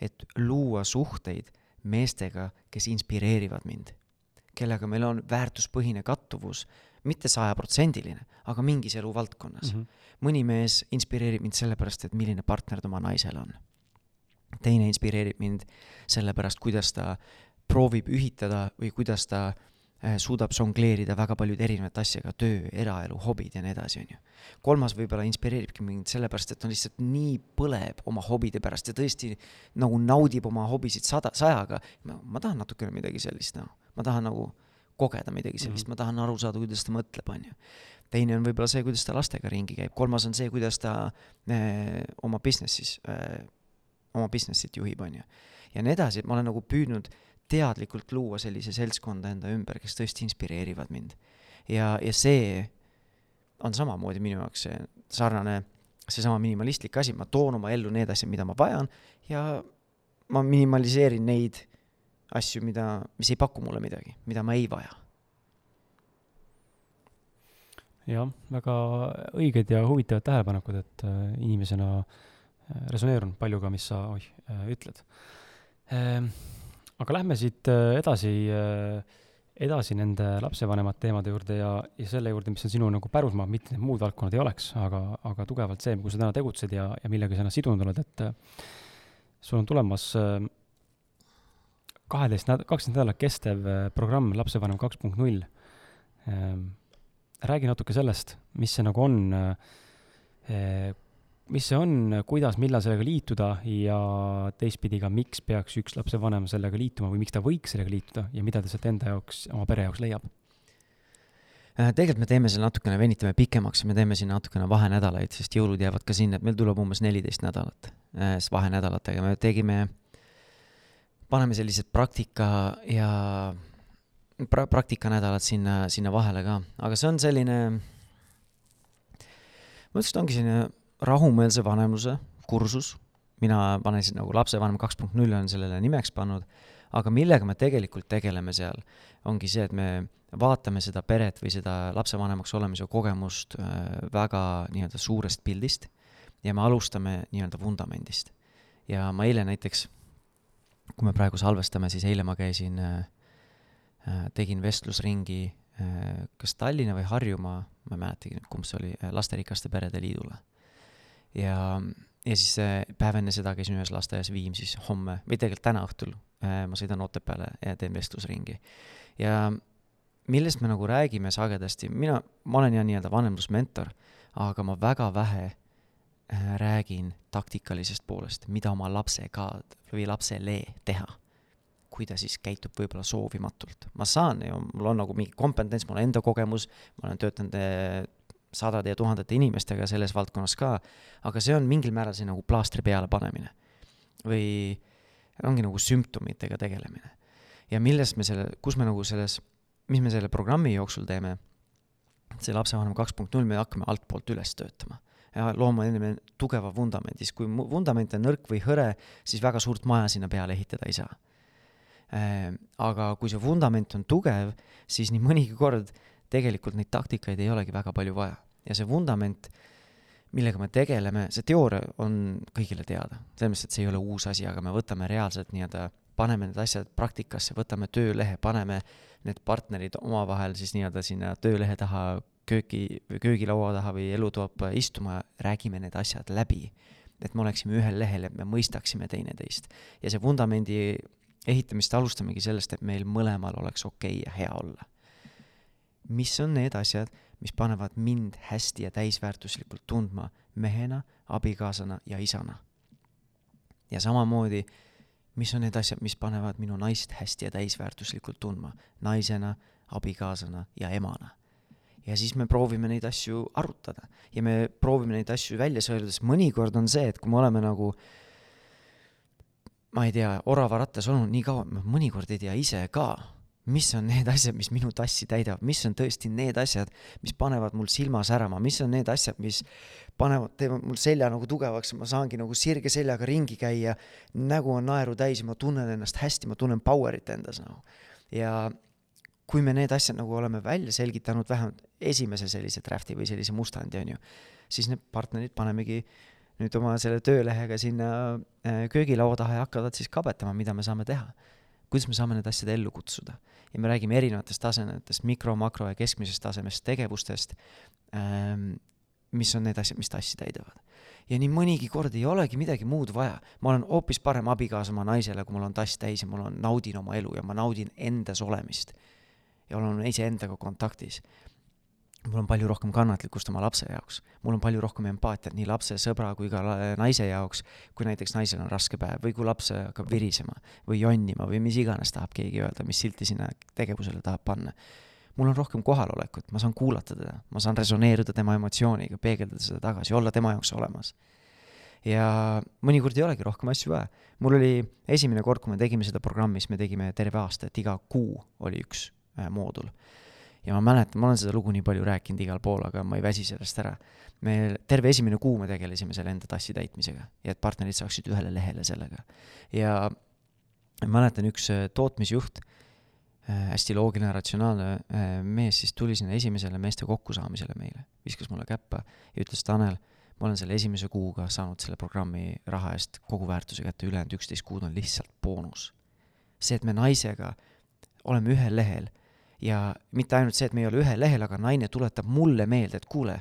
et luua suhteid meestega, kes inspireerivad mind, kellega meil on väärtuspõhine kattuvus, mitte sajaprotsendiline, aga mingis eluvaldkonnas mm. -hmm. mõni mees inspireerib mind sellepärast, et milline partner ta oma naisel on. teine inspireerib mind sellepärast, kuidas ta proovib ühitada või kuidas ta Äh, suudab žongleerida väga paljude erinevate asjaga, töö, eraelu, hobid ja nii edasi, on ju. kolmas võib-olla inspireeribki mind sellepärast, et on lihtsalt nii põleb oma hobide pärast ja tõesti nagu naudib oma hobisid sada, sajaga. ma tahan natukene midagi sellist, noh, ma tahan nagu kogeda midagi sellist mm, -hmm. ma tahan aru saada, kuidas ta mõtleb, on ju. teine on võib-olla see, kuidas ta lastega ringi käib, kolmas on see, kuidas ta äh, oma business'is äh,, oma business'it juhib, on ju. ja nii edasi, et ma olen nagu püüdnud äh, teadlikult luua sellise seltskonda enda ümber, kes tõesti inspireerivad mind. ja, ja see on samamoodi minu jaoks see sarnane, seesama minimalistlik asi, ma toon oma ellu need asjad, mida ma vajan ja ma minimaliseerin neid asju, mida, mis ei paku mulle midagi, mida ma ei vaja. jah, väga õiged ja huvitavad tähelepanekud, et äh, inimesena äh, resoneerun paljuga, mis sa oih, äh, ütled äh, aga lähme siit äh, edasi, äh, edasi nende lapsevanemate teemade juurde ja, ja selle juurde, mis on sinu nagu pärusmaa, mitte need muud valdkonnad ei oleks, aga, aga tugevalt see, kus sa täna tegutsed ja, ja millega sa ennast sidunud oled, et äh, sul on tulemas kaheteist näd-, kaksteist nädalat kestev programm Lapsevanem kaks punkt null. Ähm, räägi natuke sellest, mis see nagu on mis see on, kuidas, millal sellega liituda ja teistpidi ka, miks peaks üks lapsevanem sellega liituma või miks ta võiks sellega liituda ja mida ta sealt enda jaoks, oma pere jaoks leiab? Äh, tegelikult me teeme selle natukene, venitame pikemaks ja me teeme siin natukene vahenädalaid, sest jõulud jäävad ka sinna, et meil tuleb umbes neliteist nädalat äh, vahenädalatega, me tegime, paneme sellised praktika ja pra-, praktikanädalad sinna, sinna vahele ka, aga see on selline, ma ütleks, et ongi selline rahumeelse vanemluse kursus, mina panen siis nagu lapsevanem kaks punkt null on sellele nimeks pannud, aga millega me tegelikult tegeleme seal, ongi see, et me vaatame seda peret või seda lapsevanemaks olemise kogemust äh, väga nii-öelda suurest pildist ja me alustame nii-öelda vundamendist. ja ma eile näiteks, kui me praegu salvestame, siis eile ma käisin, äh, äh, tegin vestlusringi kas Tallinna või Harjumaa, ma ei mäletagi nüüd, kumb see oli, Lasterikaste Perede Liidule ja, ja siis äh, päev enne seda käisin ühes lasteaias Viimsis homme, või tegelikult täna õhtul äh, ma sõidan Otepääle ja teen vestlusringi. ja millest me nagu räägime sagedasti, mina, ma olen jah nii-öelda vanemlusmentor, aga ma väga vähe äh, räägin taktikalisest poolest, mida oma lapsega või lapsele teha. kui ta siis käitub võib-olla soovimatult. ma saan ju, mul on nagu mingi kompetents, mul on enda kogemus, ma olen töötanud sadade ja tuhandete inimestega selles valdkonnas ka, aga see on mingil määral see nagu plaastri peale panemine. või ongi nagu sümptomitega tegelemine. ja millest me selle, kus me nagu selles, mis me selle programmi jooksul teeme, see lapsevanem kaks punkt null, me hakkame altpoolt üles töötama ja looma enne tugeva vundamendi, siis kui vundament on nõrk või hõre, siis väga suurt maja sinna peale ehitada ei saa. Äh, aga kui see vundament on tugev, siis nii mõnigi kord tegelikult neid taktikaid ei olegi väga palju vaja. ja see vundament, millega me tegeleme, see teooria on kõigile teada. selles mõttes, et see ei ole uus asi, aga me võtame reaalselt nii-öelda, paneme need asjad praktikasse, võtame töölehe, paneme need partnerid omavahel siis nii-öelda sinna töölehe taha köögi, köögilaua taha või elutuppa istuma, räägime need asjad läbi. et me oleksime ühel lehel, et me mõistaksime teineteist. ja see vundamendi ehitamist alustamegi sellest, et meil mõlemal oleks okei okay ja hea olla. Mis on need asjad, mis panevad mind hästi ja täisväärtuslikult tundma mehena, abikaasana ja isana? ja samamoodi, mis on need asjad, mis panevad minu naist hästi ja täisväärtuslikult tundma naisena, abikaasana ja emana? ja siis me proovime neid asju arutada ja me proovime neid asju välja sõeluda, sest mõnikord on see, et kui me oleme nagu ma ei tea, oravarattas olnud nii kaua, ma mõnikord ei tea ise ka, mis on need asjad, mis minu tassi täidavad, mis on tõesti need asjad, mis panevad mul silma särama, mis on need asjad, mis panevad, teevad mul selja nagu tugevaks, ma saangi nagu sirge seljaga ringi käia, nägu on naeru täis ja ma tunnen ennast hästi, ma tunnen power'it endas nagu. ja kui me need asjad nagu oleme välja selgitanud, vähemalt esimese sellise draft'i või sellise mustandi, on ju, siis need partnerid panemegi nüüd oma selle töölehega sinna äh, köögilaua taha ja hakkavad siis kabetama, mida me saame teha. Kuidas me saame need asjad ellu kutsuda. ja me räägime erinevatest tasemetest, mikro, makro ja keskmisest tasemest tegevustest, ähm, mis on need asjad, mis tassi täidavad. ja nii mõnigi kord ei olegi midagi muud vaja. ma olen hoopis parem abikaasa oma naisele, kui mul on tass täis ja mul on, naudin oma elu ja ma naudin endas olemist ja olen iseendaga kontaktis. Mul on palju rohkem kannatlikkust oma lapse jaoks, mul on palju rohkem empaatiat nii lapse, sõbra kui ka naise jaoks, kui näiteks naisel on raske päev või kui laps hakkab virisema või jonnima või mis iganes tahab keegi öelda, mis silti sinna tegevusele tahab panna mul on rohkem kohalolekut, ma saan kuulata teda, ma saan resoneeruda tema emotsiooniga, peegeldada seda tagasi, olla tema jaoks olemas. ja mõnikord ei olegi rohkem asju vaja. mul oli esimene kord, kui me tegime seda programmi, siis me tegime terve aasta, et iga kuu oli üks Äh, moodul. Ja ma mäletan, ma olen seda lugu nii palju rääkinud igal pool, aga ma ei väsi sellest ära. me terve esimene kuu me tegelesime selle enda tassi täitmisega ja et partnerid saaksid ühele lehele sellega. ja mäletan, üks äh, tootmisjuht, äh, hästi loogiline, ratsionaalne mees siis tuli sinna esimesele meeste kokkusaamisele meile, viskas mulle käppa ja ütles, Tanel, ma olen selle esimese kuuga saanud selle programmi raha eest kogu väärtuse kätte, ülejäänud üksteist kuud on lihtsalt boonus. see, et me naisega oleme ühel lehel ja mitte ainult see, et me ei ole ühel lehel, aga naine tuletab mulle meelde, et kuule,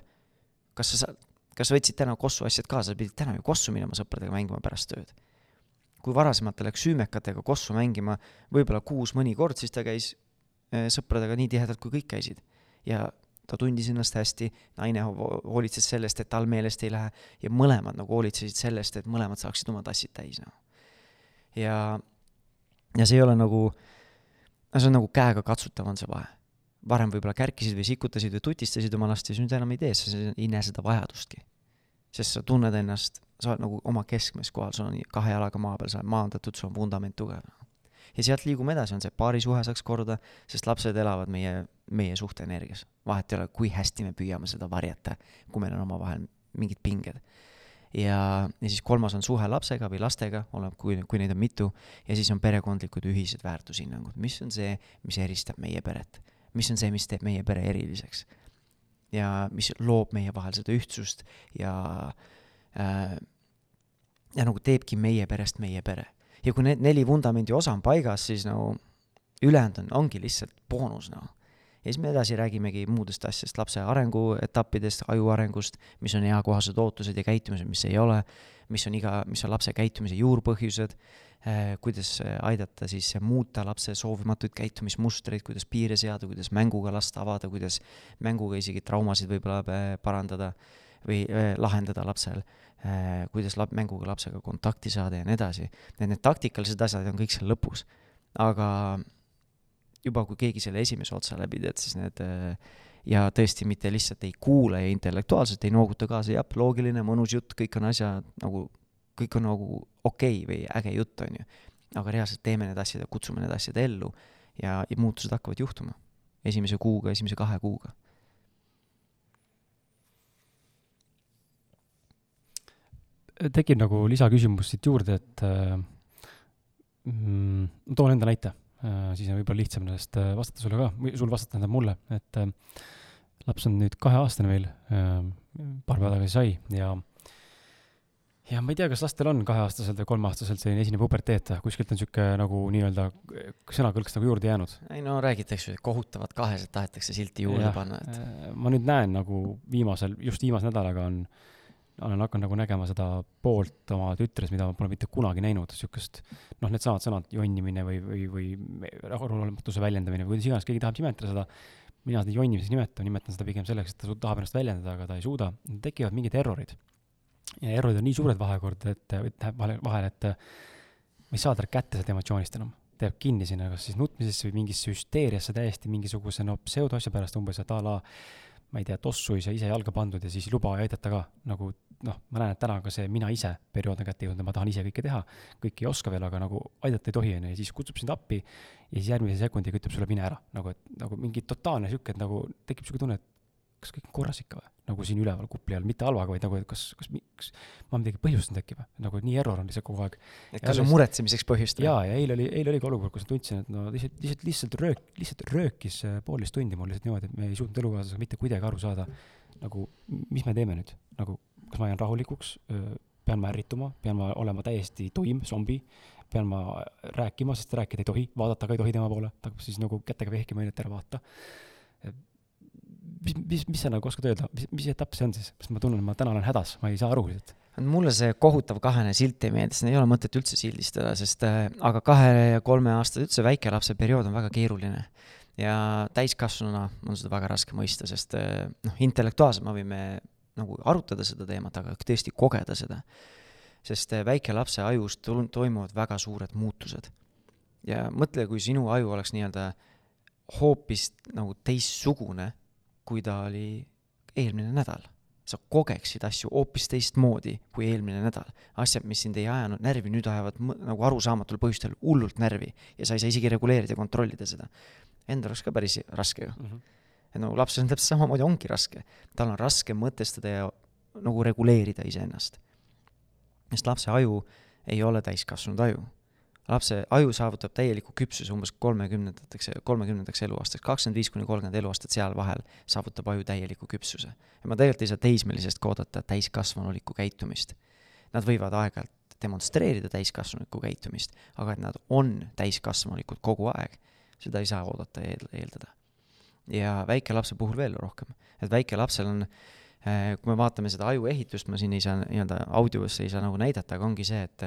kas sa saad, kas sa võtsid täna Kossu asjad kaasa, sa pidid täna ju Kossu minema sõpradega mängima pärast tööd. kui varasemalt ta läks süümekatega Kossu mängima võib-olla kuus mõni kord, siis ta käis eh, sõpradega nii tihedalt, kui kõik käisid. ja ta tundis ennast hästi, naine hoolitses sellest, et tal meelest ei lähe ja mõlemad nagu hoolitsesid sellest, et mõlemad saaksid oma tassid täis, noh. ja, ja see ei ole nagu äh, no see on nagu käega-katsutav on see vahe. varem võib-olla kärkisid või sikutasid või tutistasid oma last ja siis nüüd enam ei tee, sa ei näe seda vajadustki. sest sa tunned ennast, sa oled nagu oma keskmes kohal, sul on kahe jalaga maa peal, sa oled maandatud, sul on vundament tugev. ja sealt liigume edasi, on see paarisuhe saaks korda, sest lapsed elavad meie, meie suhteenergias. vahet ei ole, kui hästi me püüame seda varjata, kui meil on omavahel mingid pinged ja, ja siis kolmas on suhe lapsega või lastega, oleneb, kui, kui neid on mitu, ja siis on perekondlikud ühised väärtushinnangud, mis on see, mis eristab meie peret, mis on see, mis teeb meie pere eriliseks. ja mis loob meie vahel seda ühtsust ja äh, ja nagu teebki meie perest meie pere. ja kui need neli vundamendi osa on paigas, siis nagu ülejäänud on, ongi lihtsalt boonus, noh ja siis me edasi räägimegi muudest asjadest, lapse arenguetappidest, aju arengust, mis on eakohased ootused ja käitumised, mis ei ole, mis on iga, mis on lapse käitumise juurpõhjused eh,, kuidas aidata siis muuta lapse soovimatuid käitumismustreid, kuidas piire seada, kuidas mänguga last avada, kuidas mänguga isegi traumasid võib-olla eh, parandada või eh, lahendada lapsel kuidas lap-, mänguga lapsega kontakti saada ja nii edasi. Need, need taktikalised asjad on kõik seal lõpus. aga juba kui keegi selle esimese otsa läbi teed, siis need äh, ja tõesti mitte lihtsalt ei kuule ja intellektuaalselt ei nooguta kaasa, jah, loogiline, mõnus jutt, kõik on asja nagu, kõik on nagu okei okay või äge jutt, on ju. aga reaalselt teeme need asjad ja kutsume need asjad ellu ja, ja muutused hakkavad juhtuma. esimese kuuga, esimese kahe kuuga. tekib nagu lisaküsimus siit juurde, et äh, mm,. ma toon enda näite, siis on võib-olla lihtsam sellest vastata sulle ka, või sul vastata tähendab mulle, et laps on nüüd kaheaastane meil, paar päeva tagasi sai ja ja ma ei tea, kas lastel on kaheaastaselt või kolmeaastaselt selline esimene puberteet, kuskilt on sihuke nagu nii-öelda sõnakõlks nagu juurde jäänud. ei no räägitakse, et kohutavad kahesed tahetakse silti juurde ja, panna, et. Äh, ma nüüd näen nagu viimasel, just viimase nädalaga on, olen hakanud nagu nägema seda poolt oma tütres, mida ma pole mitte kunagi näinud, sihukest noh, needsamad sõnad, jonnimine või, või, või rahulolematuse väljendamine või kuidas iganes keegi tahab nimetada seda mina seda jonnimiseks nimetan, nimetan seda pigem selleks, et ta tahab ennast väljendada, aga ta ei suuda. tekivad mingid errorid ja errorid on nii suured vahekord, et, tähendab vahel, vahel, et ma ei saa talle kätte seda emotsioonist enam. ta jääb kinni sinna, kas siis nutmisesse või mingisse hüsteeriasse täiesti mingisuguse no pseudoasja pärast umbes, et a la ma ei tea, tossu ei saa ise jalga pandud ja siis ei luba aidata ka, nagu noh, ma näen, et täna ka see mina ise periood on kätte jõudnud ja ma tahan ise kõike teha, kõike ei oska veel, aga nagu aidata ei tohi, on ju, ja siis kutsub sind appi ja siis järgmise sekundiga ütleb sulle mine ära, nagu et nagu mingi totaalne sihuke, et nagu tekib sihuke tunne, et kas kõik on korras ikka või? Nagu siin üleval kupli all, mitte halvaga, vaid nagu, et kas, kas, kas ma midagi põhjustanud äkki või? nagu nii error on lihtsalt kogu aeg. et kas on muretsemiseks põhjust? jaa, ja eile oli, eile oligi olukord, kus ma tundsin, et no lihtsalt, lihtsalt, lihtsalt röök, lihtsalt röökis äh, poolteist tundi mul lihtsalt niimoodi, et me ei suutnud elukaaslasega mitte kuidagi aru saada, nagu mis me teeme nüüd, nagu kas ma jään rahulikuks, pean ma ärrituma, pean ma olema täiesti tuim, zombi, pean ma rääkima, sest rääkida ei tohi, vaadata ka ei tohi tema poole, ta hakkab siis nagu kätega vehkima, onju, et ära vaata mis, mis, mis sa nagu oskad öelda, mis, mis etapp see on siis, sest ma tunnen, ma täna olen hädas, ma ei saa aru lihtsalt. mulle see kohutav kahene silt ei meeldi, seda ei ole mõtet üldse sildistada, sest äh, aga kahe ja kolme aasta üldse väikelapse periood on väga keeruline. ja täiskasvanuna on seda väga raske mõista, sest äh, noh, intellektuaalselt me võime nagu arutada seda teemat, aga tõesti kogeda seda. sest äh, väikelapse ajus toimuvad väga suured muutused. ja mõtle, kui sinu aju oleks nii-öelda hoopis nagu teistsugune kui ta oli eelmine nädal. sa kogeksid asju hoopis teistmoodi kui eelmine nädal. asjad, mis sind ei ajanud närvi, nüüd ajavad nagu arusaamatul põhjustel hullult närvi ja sa ei saa isegi reguleerida ja kontrollida seda. Endal oleks ka päris raske ju mm. -hmm. et nagu lapsel on täpselt samamoodi, ongi raske. tal on raske mõtestada ja nagu reguleerida iseennast. sest lapse aju ei ole täiskasvanud aju lapse aju saavutab täieliku küpsuse umbes kolmekümnendateks, kolmekümnendaks eluaastaks, kakskümmend viis kuni kolmkümmend eluaastat seal vahel saavutab aju täieliku küpsuse. ja ma tegelikult ei saa teismelisest ka oodata täiskasvanulikku käitumist. Nad võivad aeg-ajalt demonstreerida täiskasvanulikku käitumist, aga et nad on täiskasvanulikud kogu aeg, seda ei saa oodata ja eeldada. ja väikelapse puhul veel rohkem, et väikelapsel on eh, kui me vaatame seda aju ehitust, ma siin ei saa nii-öelda audios ei saa nagu näidata, aga ongi see, et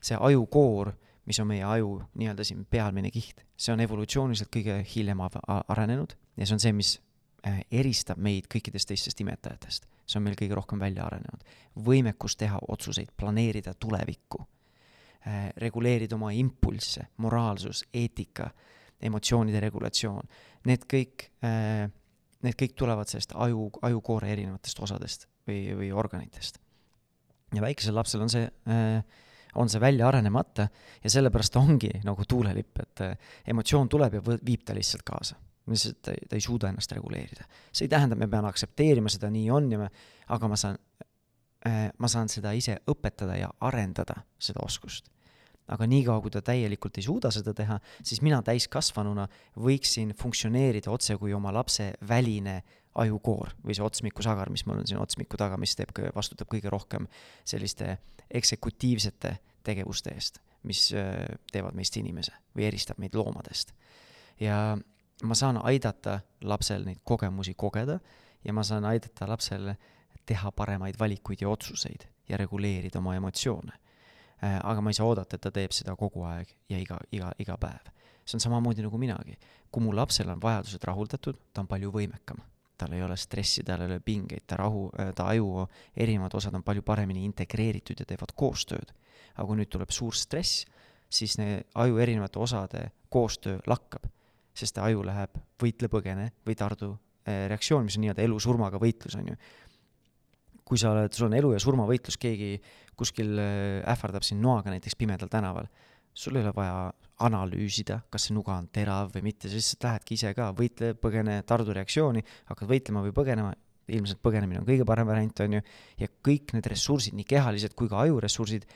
see ajukoor mis on meie aju nii-öelda siin pealmine kiht. see on evolutsiooniliselt kõige hiljem arenenud ja see on see, mis äh, eristab meid kõikidest teistest imetajatest. see on meil kõige rohkem välja arenenud. võimekus teha otsuseid, planeerida tulevikku, äh, reguleerida oma impulsse, moraalsus, eetika, emotsioonide regulatsioon, need kõik, äh, need kõik tulevad sellest aju, ajukoore erinevatest osadest või, või organitest. ja väikesel lapsel on see äh, on see välja arenemata ja sellepärast ongi nagu tuulelipp, et äh, emotsioon tuleb ja viib ta lihtsalt kaasa. lihtsalt ta, ta ei suuda ennast reguleerida. see ei tähenda, et me peame aktsepteerima seda, nii on ja me, aga ma saan, äh, ma saan seda ise õpetada ja arendada, seda oskust aga niikaua, kui ta täielikult ei suuda seda teha, siis mina täiskasvanuna võiksin funktsioneerida otse kui oma lapse väline ajukoor või see otsmikusagar, mis mul on siin otsmiku taga, mis teeb, vastutab kõige rohkem selliste eksekutiivsete tegevuste eest, mis äh, teevad meist inimese või eristab meid loomadest. ja ma saan aidata lapsel neid kogemusi kogeda ja ma saan aidata lapsel teha paremaid valikuid ja otsuseid ja reguleerida oma emotsioone. Äh, aga ma ei saa oodata, et ta teeb seda kogu aeg ja iga, iga, iga päev. see on samamoodi nagu minagi. kui mu lapsel on vajadused rahuldatud, ta on palju võimekam tal ei ole stressi, tal ei ole pingeid, ta rahu, ta aju erinevad osad on palju paremini integreeritud ja teevad koostööd. aga kui nüüd tuleb suur stress, siis need aju erinevate osade koostöö lakkab, sest aju läheb võitle-põgene või tardu eh, reaktsioon, mis on nii-öelda elu-surmaga võitlus, on ju. kui sa oled, sul on elu ja surma võitlus, keegi kuskil eh, ähvardab sind noaga näiteks pimedal tänaval, sul ei ole vaja analüüsida, kas see nuga on terav või mitte, sa lihtsalt lähedki ise ka, võitle, põgene, tardu reaktsiooni, hakkad võitlema või põgenema, ilmselt põgenemine on kõige parem variant, on ju, ja kõik need ressursid, nii kehalised kui ka ajuressursid,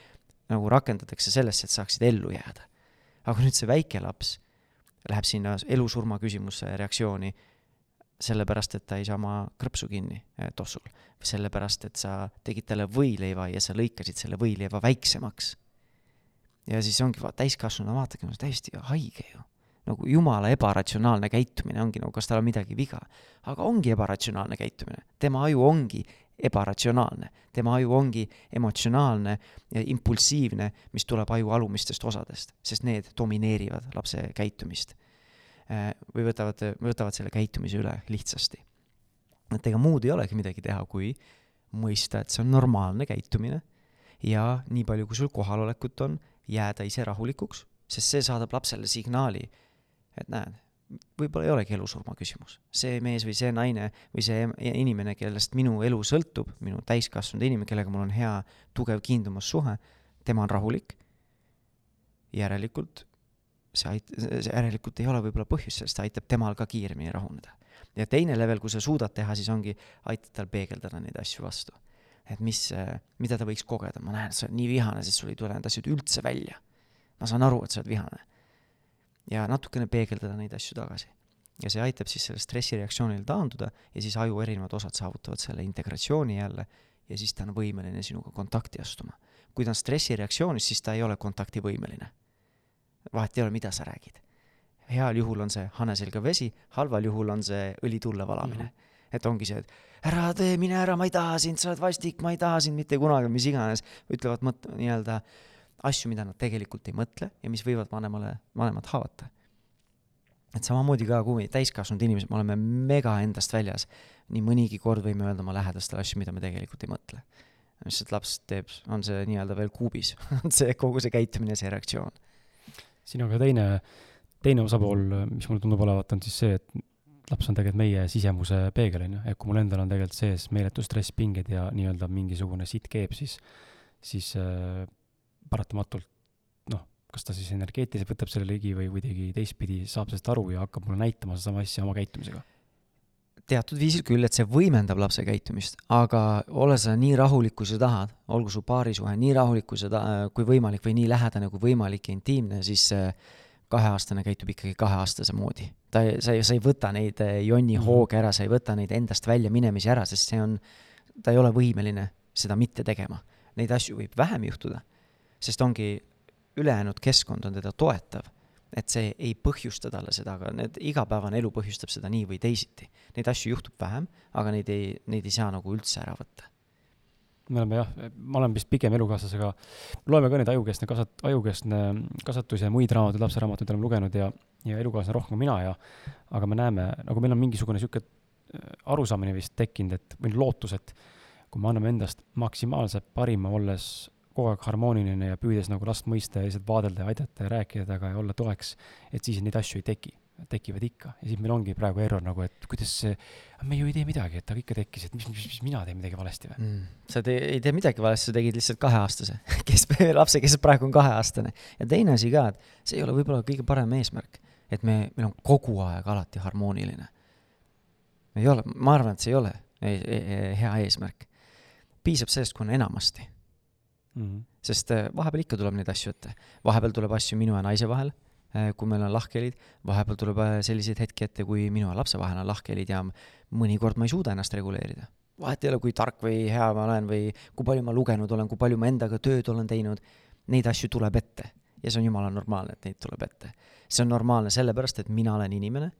nagu rakendatakse sellesse, et saaksid ellu jääda. aga nüüd see väike laps läheb sinna elu-surma küsimusse reaktsiooni sellepärast, et ta ei saa oma krõpsu kinni eh, tossul. sellepärast, et sa tegid talle võileiva ja sa lõikasid selle võileiva väiksemaks. Ja siis ongi va-, täiskasvanu vaatage, täiesti haige ju. nagu jumala ebaratsionaalne käitumine ongi nagu, kas tal on midagi viga. aga ongi ebaratsionaalne käitumine, tema aju ongi ebaratsionaalne, tema aju ongi emotsionaalne ja impulsiivne, mis tuleb aju alumistest osadest, sest need domineerivad lapse käitumist Äh, või võtavad, võtavad selle käitumise üle lihtsasti. et ega muud ei olegi midagi teha, kui mõista, et see on normaalne käitumine ja nii palju, kui sul kohalolekut on, jääda ise rahulikuks, sest see saadab lapsele signaali, et näed, võib-olla ei olegi elusurma küsimus. see mees või see naine või see inimene, kellest minu elu sõltub, minu täiskasvanud inimene, kellega mul on hea tugev kiindumussuhe, tema on rahulik, järelikult see ait-, järelikult ei ole võib-olla põhjust, see aitab temal ka kiiremini rahuneda. ja teine level, kui sa suudad teha, siis ongi, aitad tal peegeldada neid asju vastu. Et mis, mida ta võiks kogeda, ma näen, sa oled nii vihane, sest sul ei tule need asjad üldse välja. ma saan aru, et sa oled vihane. ja natukene peegeldada neid asju tagasi. ja see aitab siis sellel stressireaktsioonil taanduda ja siis aju erinevad osad saavutavad selle integratsiooni jälle ja siis ta on võimeline sinuga kontakti astuma. kui ta on stressireaktsioonis, siis ta ei ole kontaktivõimeline vahet ei ole, mida sa räägid. heal juhul on see hane selga vesi, halval juhul on see õli tulle valamine mm. -hmm. Et ongi see, et ära tee, mine ära, ma ei taha sind, sa oled vastik, ma ei taha sind mitte kunagi, mis iganes, ütlevad mõt-, nii-öelda asju, mida nad tegelikult ei mõtle ja mis võivad vanemale, vanemat haavata. et samamoodi ka, kui täiskasvanud inimesed, me oleme mega endast väljas, nii mõnigi kord võime öelda oma lähedastele asju, mida me tegelikult ei mõtle. lihtsalt laps teeb, on see nii-öelda veel kuubis on see kogu see käitumine, see reaktsioon siin on ka teine, teine osapool, mis mulle tundub olevat, on siis see, et laps on tegelikult meie sisemuse peegel, on ju, et kui mul endal on tegelikult sees meeletu stress, pinged ja nii-öelda mingisugune sitt keeb, siis, siis äh, paratamatult noh, kas ta siis energeetiliselt võtab selle ligi või kuidagi teistpidi saab sellest aru ja hakkab mulle näitama sedasama asja oma käitumisega. Teatud viisil küll, et see võimendab lapse käitumist, aga ole sa nii rahulik, kui sa tahad, olgu su paarisuhe nii rahulik, kui sa ta-, kui võimalik või nii lähedane kui võimalik ja intiimne, siis kaheaastane käitub ikkagi kaheaastase moodi. ta, sa ei, sa ei võta neid eh, jonni mhm. hooge ära, sa ei võta neid endast välja minemisi ära, sest see on, ta ei ole võimeline seda mitte tegema. Neid asju võib vähem juhtuda, sest ongi ülejäänud keskkond on teda toetav et see ei põhjusta talle seda, aga need, igapäevane elu põhjustab seda nii või teisiti. Neid asju juhtub vähem, aga neid ei, neid ei saa nagu üldse ära võtta. Me oleme jah, ma olen vist pigem elukaaslasega, loeme ka neid ajukeskne kasvat-, ajukeskne kasvatus ja muid raamatuid, lapseraamatuid oleme lugenud ja, ja elukaaslane rohkem kui mina ja aga me näeme, nagu meil on mingisugune niisugune äh, arusaamine vist tekkinud, et, või lootus, et kui me anname endast maksimaalse parima, olles kogu aeg harmooniline ja püüdes nagu last mõista ja lihtsalt vaadelda ja aidata ja rääkida temaga ja olla toeks, et siis neid asju ei teki. Tekivad ikka ja siis meil ongi praegu error nagu, et kuidas see, me ju ei tee midagi, et aga ikka tekkis, et mis, mis, mis mina teen midagi valesti või mm.? sa te, ei tee midagi valesti, sa tegid lihtsalt kaheaastase, kes, lapse, kes praegu on kaheaastane. ja teine asi ka, et see ei ole võib-olla kõige parem eesmärk, et me, meil on kogu aeg alati harmooniline. ei ole, ma arvan, et see ei ole ei, ei, hea eesmärk. piisab sellest, kui on enamasti mm. -hmm. sest äh, vahepeal ikka tuleb neid asju ette. vahepeal tuleb asju minu ja naise vahel, kui meil on lahkhelid, vahepeal tuleb äh, selliseid hetki ette, kui minu ja lapse vahel on lahkhelid ja mõnikord ma ei suuda ennast reguleerida. vahet ei ole, kui tark või hea ma olen või kui palju ma lugenud olen, kui palju ma endaga tööd olen teinud, neid asju tuleb ette. ja see on jumala normaalne, et neid tuleb ette. see on normaalne sellepärast, et mina olen inimene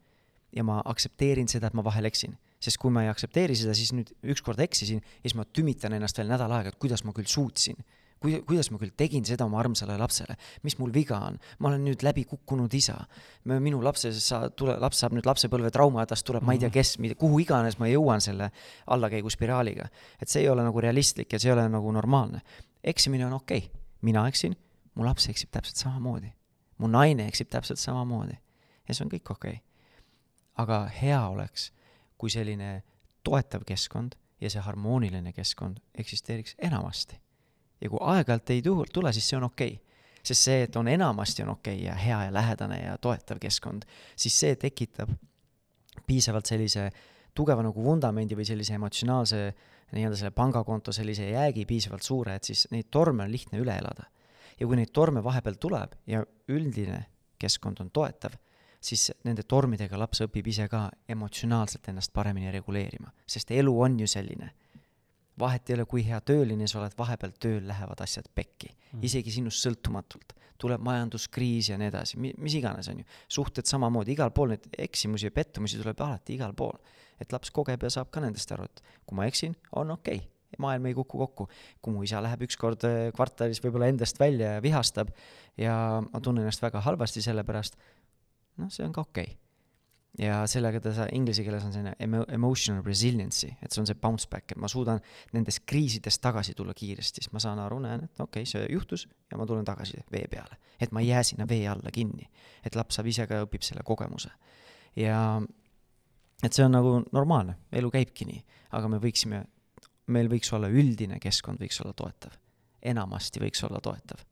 ja ma aktsepteerin seda, et ma vahel eksin. sest kui ma ei aktsepteeri seda, siis nüüd ükskord eksisin ja siis ma tümitan ennast veel nädal aega, et kuidas ma küll suutsin kui, kuidas ma küll tegin seda oma armsale lapsele, mis mul viga on, ma olen nüüd läbi kukkunud isa. minu lapse sa-, tule, laps saab nüüd lapsepõlve traumahädast, tuleb mm -hmm. ma ei tea mhm. kes, kuhu iganes ma jõuan selle allakäiguspiraaliga. et see ei ole nagu realistlik ja see ei ole nagu normaalne. eksimine on okei okay., mina eksin, mu laps eksib täpselt samamoodi. mu naine eksib täpselt samamoodi. ja see on kõik okei okay. aga hea oleks, kui selline toetav keskkond ja see harmooniline keskkond eksisteeriks enamasti ja kui aeg-ajalt ei tule, siis see on okei okay. sest see, et on enamasti on okei okay ja hea ja lähedane ja toetav keskkond, siis see tekitab piisavalt sellise tugeva nagu vundamendi või sellise emotsionaalse nii-öelda selle pangakonto sellise jäägi piisavalt suure, et siis neid torme on lihtne üle elada. ja kui neid torme vahepeal tuleb ja üldine keskkond on toetav, siis nende tormidega laps õpib ise ka emotsionaalselt ennast paremini reguleerima, sest elu on ju selline. Vahet ei ole, kui hea tööline sa oled, vahepeal tööl lähevad asjad pekki mm., isegi sinust sõltumatult. tuleb majanduskriis ja nii edasi, mis iganes, on ju. suhted samamoodi, igal pool neid eksimusi ja pettumusi tuleb alati igal pool. et laps kogeb ja saab ka nendest aru, et kui ma eksin, on okei okay maailm ei kuku kokku. kui mu isa läheb ükskord äh, kvartalis võib-olla endast välja ja vihastab ja ma tunnen ennast väga halvasti selle pärast, noh, see on ka okei okay. Ja sellega ta sa-, inglise keeles on selline emo-, emotional resiliency, et see on see bounce back, et ma suudan nendest kriisidest tagasi tulla kiiresti, siis ma saan aru, näen, et okei okay,, see juhtus ja ma tulen tagasi vee peale. et ma ei jää sinna vee alla kinni. et laps saab ise ka, õpib selle kogemuse. ja et see on nagu normaalne, elu käibki nii, aga me võiksime, meil võiks olla üldine keskkond võiks olla toetav. enamasti võiks olla toetav.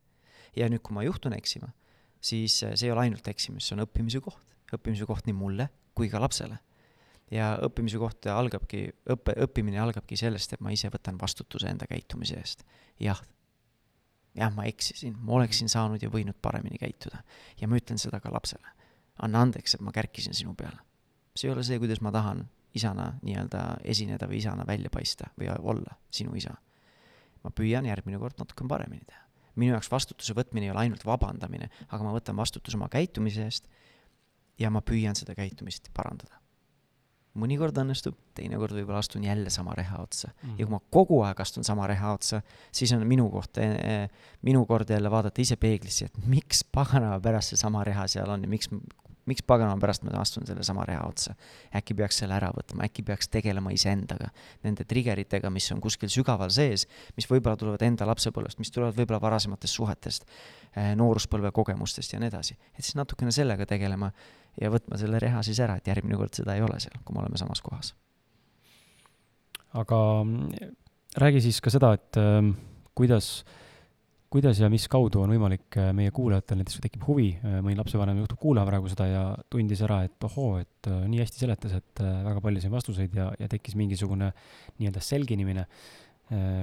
ja nüüd, kui ma juhtun eksima siis eh, see ei ole ainult eksimine, see on õppimise koht. Õppimise koht nii mulle kui ka lapsele. ja õppimise koht algabki, õppe, õppimine algabki sellest, et ma ise võtan vastutuse enda käitumise eest. jah, jah, ma eksisin, ma oleksin saanud ja võinud paremini käituda. ja ma ütlen seda ka lapsele. anna andeks, et ma kärkisin sinu peale. see ei ole see, kuidas ma tahan isana nii-öelda esineda või isana välja paista või olla sinu isa. ma püüan järgmine kord natuke paremini teha minu jaoks vastutuse võtmine ei ole ainult vabandamine, aga ma võtan vastutuse oma käitumise eest ja ma püüan seda käitumist parandada. mõnikord õnnestub, teinekord võib-olla astun jälle sama reha otsa mm. -hmm. ja kui ma kogu aeg astun sama reha otsa, siis on minu koht eh,, minu kord jälle vaadata ise peeglisse, et miks paganama pärast seesama reha seal on ja miks, miks paganama pärast ma astun sellesama reha otsa? äkki peaks selle ära võtma, äkki peaks tegelema iseendaga, nende trigger itega, mis on kuskil sügaval sees, mis võib-olla tulevad enda lapsepõlvest, mis tulevad võib-olla varasematest suhetest, eh, nooruspõlve kogemustest ja nii edasi. et siis natukene sellega tegelema ja võtma selle reha siis ära, et järgmine kord seda ei ole seal, kui me oleme samas kohas. aga mm, räägi siis ka seda, et äh, kuidas kuidas ja mis kaudu on võimalik äh, meie kuulajatel, näiteks kui tekib huvi, äh, mõni lapsevanem juhtub kuulama praegu seda ja tundis ära, et ohoo, et äh, nii hästi seletas, et väga palju sain vastuseid ja, ja tekkis mingisugune nii-öelda selginemine.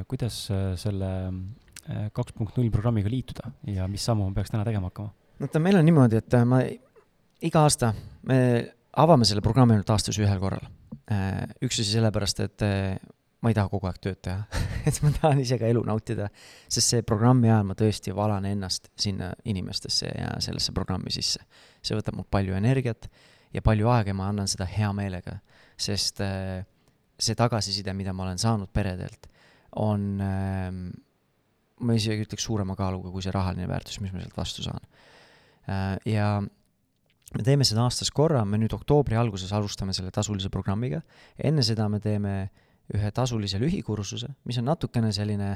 kuidas selle kaks punkt null programmiga liituda ja mis sammu ma peaks täna tegema hakkama? no ta meil on niimoodi, et ma iga aasta me avame selle programmi ainult aastas ühel korral. üks asi sellepärast, et ma ei taha kogu aeg tööd teha et ma tahan ise ka elu nautida, sest see programmi ajal ma tõesti valan ennast sinna inimestesse ja sellesse programmi sisse. see võtab mul palju energiat ja palju aega ja ma annan seda hea meelega, sest äh, see tagasiside, mida ma olen saanud peredelt, on äh, ma isegi ütleks suurema kaaluga kui see rahaline väärtus, mis ma sealt vastu saan äh,. ja me teeme seda aastas korra, me nüüd oktoobri alguses alustame selle tasulise programmiga, enne seda me teeme ühe tasulise lühikursuse, mis on natukene selline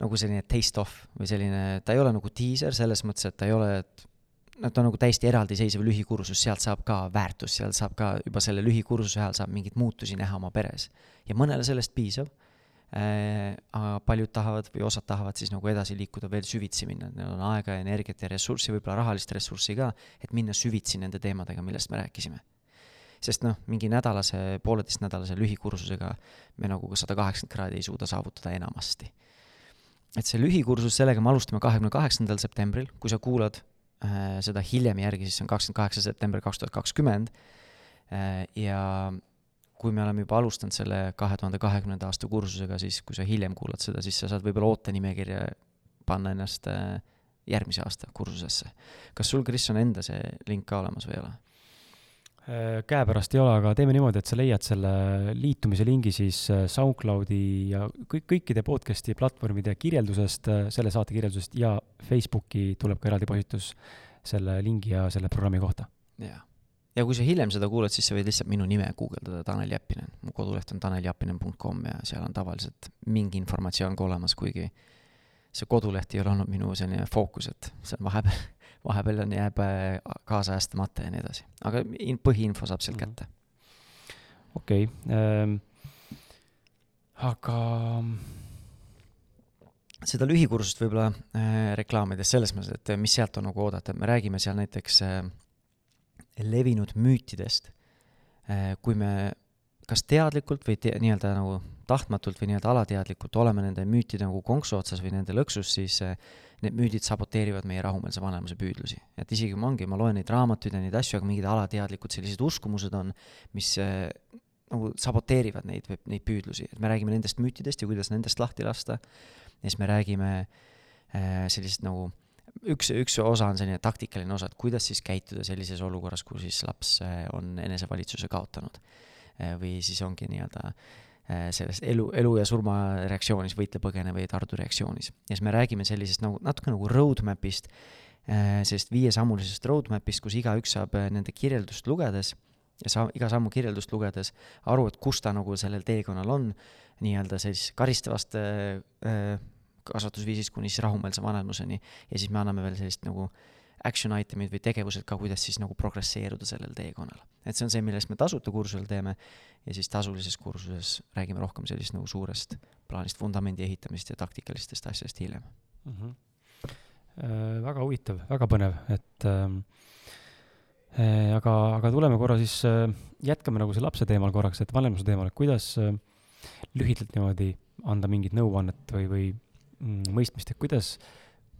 nagu selline taste off või selline, ta ei ole nagu diiser selles mõttes, et ta ei ole, et noh, ta on nagu täiesti eraldiseisev lühikursus, sealt saab ka väärtust, sealt saab ka juba selle lühikursuse ajal saab mingeid muutusi näha oma peres. ja mõnele sellest piisab aga paljud tahavad või osad tahavad siis nagu edasi liikuda, veel süvitsi minna, et neil on aega ja energiat ja ressurssi, võib-olla rahalist ressurssi ka, et minna süvitsi nende teemadega, millest me rääkisime. Sest noh, mingi nädalase, pooleteistnädalase lühikursusega me nagu sada kaheksakümmend kraadi ei suuda saavutada enamasti. et see lühikursus, sellega me alustame kahekümne kaheksandal septembril, kui sa kuulad äh, seda hiljem järgi, siis see on kakskümmend kaheksa september kaks tuhat kakskümmend. Äh, ja kui me oleme juba alustanud selle kahe tuhande kahekümnenda aasta kursusega, siis kui sa hiljem kuulad seda, siis sa saad võib-olla ootenimekirja panna ennast äh, järgmise aasta kursusesse. kas sul, Kris, on enda see link ka olemas või ei ole? Äh, käepärast ei ole, aga teeme niimoodi, et sa leiad selle liitumise lingi siis äh, SoundCloudi ja kõik, kõikide podcast'i platvormide kirjeldusest, selle saate kirjeldusest ja Facebooki tuleb ka eraldi postitus selle lingi ja selle programmi kohta. jaa. Ja kui sa hiljem seda kuulad, siis sa võid lihtsalt minu nime guugeldada, Tanel Jeppinen. mu koduleht on taneljeppinen.com ja seal on tavaliselt mingi informatsioon ka olemas, kuigi see koduleht ei ole olnud minu selline fookus, et see on vahepeal vahepeal on, jääb äh, kaasajastamata ja nii edasi. aga in-, põhiinfo saab sealt -hmm. kätte. okei okay, ähm,, aga seda lühikursust võib-olla äh, reklaamides selles mõttes, et mis sealt on nagu oodata, me räägime seal näiteks äh, levinud müütidest. Äh,, kui me kas teadlikult või te, nii-öelda nagu tahtmatult või nii-öelda alateadlikult oleme nende müütide nagu konksu otsas või nende lõksus, siis äh, need müüdid saboteerivad meie rahumeelse vanemuse püüdlusi. et isegi ma ongi, ma loen neid raamatuid ja neid asju, aga mingid alateadlikud sellised uskumused on, mis äh, nagu saboteerivad neid, neid püüdlusi, et me räägime nendest müütidest ja kuidas nendest lahti lasta, ja siis me räägime sellisest nagu üks, üks osa on selline taktikaline osa, et kuidas siis käituda sellises olukorras, kus siis laps äh, on enesevalitsuse kaotanud. Äh, või siis ongi nii-öelda äh, selles elu, elu ja surma reaktsioonis, võitle-põgene või tardu reaktsioonis. ja siis me räägime sellisest nagu natuke nagu roadmap'ist, sellest viiesammulisest roadmap'ist, kus igaüks saab nende kirjeldust lugedes ja sa iga sammu kirjeldust lugedes aru, et kus ta nagu sellel teekonnal on, nii-öelda siis karistavast äh, kasvatusviisist kuni siis rahumeelse vanemluseni ja siis me anname veel sellist nagu action item'id või tegevused ka, kuidas siis nagu progresseeruda sellel teekonnal. et see on see, millest me tasuta kursusel teeme ja siis tasulises kursuses räägime rohkem sellist nagu suurest plaanist, vundamendi ehitamist ja taktikalistest asjadest hiljem mm. -hmm. Äh, väga huvitav, väga põnev, et ähm, äh, aga, aga tuleme korra siis äh,, jätkame nagu see lapse teemal korraks, et vanemluse teemal, et kuidas äh, lühidalt niimoodi anda mingit nõuannet või, või mõistmist, et kuidas,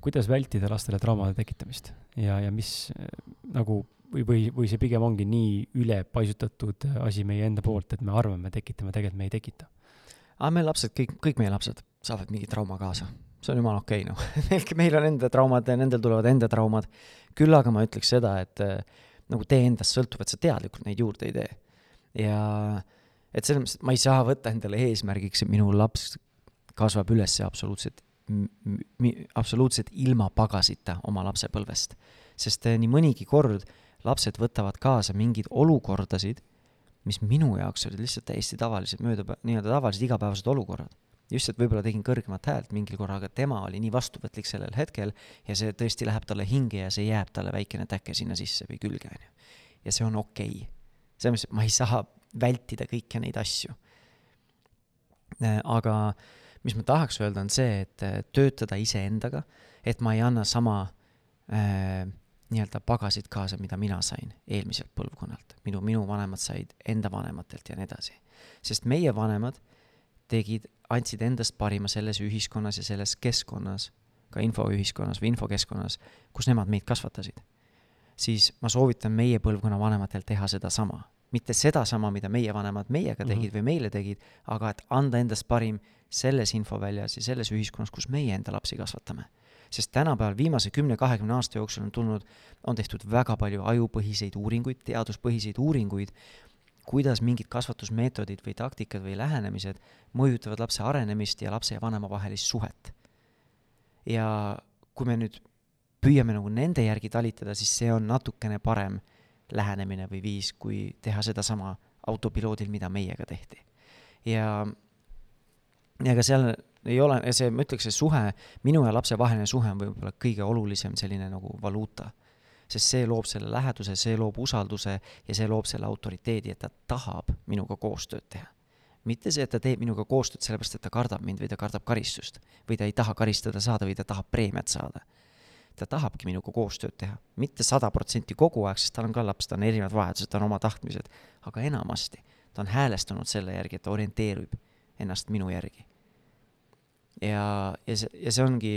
kuidas vältida lastele traumade tekitamist ja, ja mis nagu või, või, või see pigem ongi nii ülepaisutatud asi meie enda poolt, et me arvame, me tekitame, tegelikult me ei tekita. aga meil lapsed, kõik, kõik meie lapsed saavad mingi trauma kaasa. see on jumala okei okay,, noh meil on enda traumad ja nendel tulevad enda traumad. küll aga ma ütleks seda, et äh, nagu tee endast sõltub, et sa teadlikult neid juurde ei tee. ja et selles mõttes, et ma ei saa võtta endale eesmärgiks, et minu laps kasvab üles absoluutselt absoluutselt ilma pagasita oma lapsepõlvest. sest eh, nii mõnigi kord lapsed võtavad kaasa mingeid olukordasid, mis minu jaoks olid lihtsalt täiesti tavalised, mööda, nii-öelda tavalised igapäevased olukorrad. just, et võib-olla tegin kõrgemat häält mingil korral, aga tema oli nii vastuvõtlik sellel hetkel ja see tõesti läheb talle hinge ja see jääb talle väikene täke sinna sisse või külge, on ju. ja see on okei okay.. selles mõttes, et ma ei saa vältida kõiki neid asju. Eh, aga äh, mis ma tahaks öelda, on see, et äh, töötada iseendaga, et ma ei anna sama äh, nii-öelda pagasit kaasa, mida mina sain eelmiselt põlvkonnalt. minu, minu vanemad said enda vanematelt ja nii edasi. sest meie vanemad tegid, andsid endast parima selles ühiskonnas ja selles keskkonnas, ka infoühiskonnas või infokeskkonnas, kus nemad meid kasvatasid. siis ma soovitan meie põlvkonna vanematel teha sedasama. Mitte sedasama, mida meie vanemad meiega tegid mm -hmm. või meile tegid, aga et anda endast parim selles infoväljas ja selles ühiskonnas, kus meie enda lapsi kasvatame. sest tänapäeval viimase kümne-kahekümne aasta jooksul on tulnud, on tehtud väga palju ajupõhiseid uuringuid, teaduspõhiseid uuringuid, kuidas mingid kasvatusmeetodid või taktikad või lähenemised mõjutavad lapse arenemist ja lapse ja vanema vahelist suhet. ja kui me nüüd püüame nagu nende järgi talitada, siis see on natukene parem lähenemine või viis, kui teha sedasama autopiloodil, mida meiega tehti. ja ja ega seal ei ole, see, ma ütleks, see suhe, minu ja lapse vaheline suhe on võib-olla kõige olulisem selline nagu valuuta. sest see loob selle läheduse, see loob usalduse ja see loob selle autoriteedi, et ta tahab minuga koostööd teha. mitte see, et ta teeb minuga koostööd sellepärast, et ta kardab mind või ta kardab karistust või ta ei taha karistada saada või ta tahab preemiat saada. Ta tahabki minuga koostööd teha, mitte sada protsenti kogu aeg, sest tal on ka laps, tal on erinevad vajadused, tal on oma tahtmised, aga enamasti ta on häälestunud selle järgi, et ta orienteerub ennast minu järgi ja, ja see, ja see ongi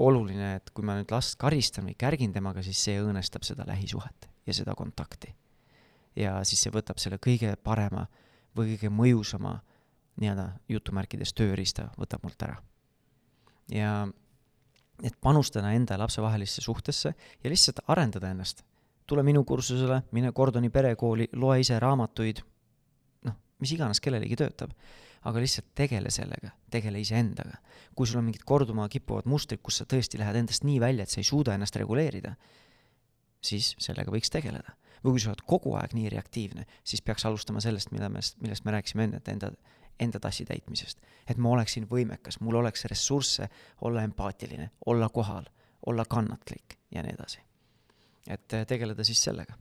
oluline, et kui ma nüüd last karistan või kärgin temaga, siis see õõnestab seda lähisuhet ja seda kontakti. ja siis see võtab selle kõige parema või kõige mõjusama nii-öelda jutumärkides tööriista, võtab mult ära. ja et panustada enda ja lapse vahelisse suhtesse ja lihtsalt arendada ennast. tule minu kursusele, mine Gordoni perekooli, loe ise raamatuid, noh, mis iganes kellelegi töötab aga lihtsalt tegele sellega, tegele iseendaga. kui sul on mingid korduma kippuvad mustrid, kus sa tõesti lähed endast nii välja, et sa ei suuda ennast reguleerida, siis sellega võiks tegeleda. või kui sa oled kogu aeg nii reaktiivne, siis peaks alustama sellest, mida me, millest me rääkisime enne, et enda, enda tassi täitmisest. et ma oleksin võimekas, mul oleks ressursse olla empaatiline, olla kohal, olla kannatlik ja nii edasi. et tegeleda siis sellega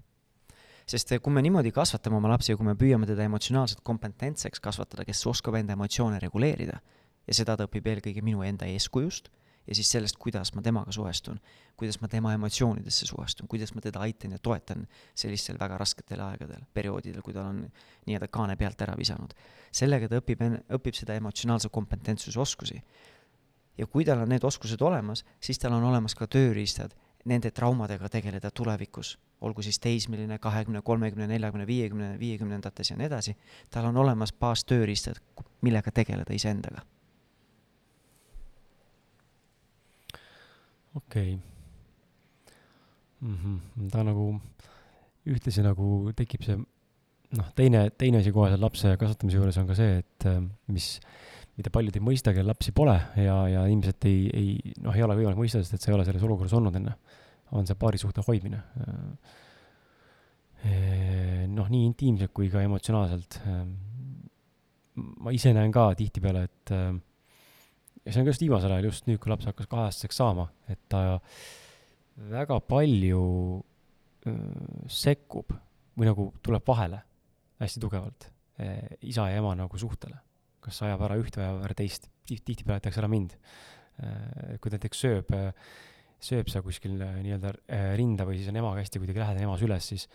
sest kui me niimoodi kasvatame oma lapsi ja kui me püüame teda emotsionaalselt kompetentseks kasvatada, kes oskab enda emotsioone reguleerida, ja seda ta õpib eelkõige minu enda eeskujust ja siis sellest, kuidas ma temaga suhestun, kuidas ma tema emotsioonidesse suhestun, kuidas ma teda aitan ja toetan sellistel väga rasketel aegadel, perioodidel, kui tal on nii-öelda kaane pealt ära visanud. sellega ta õpib, õpib seda emotsionaalse kompetentsuse oskusi. ja kui tal on need oskused olemas, siis tal on olemas ka tööriistad nende traumadega tegeleda tulevikus, olgu siis teismeline, kahekümne, kolmekümne, neljakümne, viiekümne, viiekümnendates ja nii edasi, tal on olemas baastööriistad, millega tegeleda iseendaga okei mm. -hmm. ta nagu, ühtlasi nagu tekib see, noh, teine, teine asi kohe seal lapse kasvatamise juures on ka see, et äh, mis, mida paljud ei mõista, kellel lapsi pole ja, ja ilmselt ei, ei, noh, ei ole võimalik mõista, sest et sa ei ole selles olukorras olnud enne, on see paarisuhte hoidmine. Äh, noh, nii intiimselt kui ka emotsionaalselt. Äh, ma ise näen ka tihtipeale, et ja see on just viimasel ajal, just nüüd, kui laps hakkas kaheaastaseks saama, et ta väga palju sekkub või nagu tuleb vahele hästi tugevalt e, isa ja ema nagu suhtele. kas ajab ära üht või ajab ära teist, tihtipeale jätakse ära mind e,. kui ta näiteks sööb, sööb sa kuskil nii-öelda rinda või siis on emaga hästi kuidagi lähedane ema süles, siis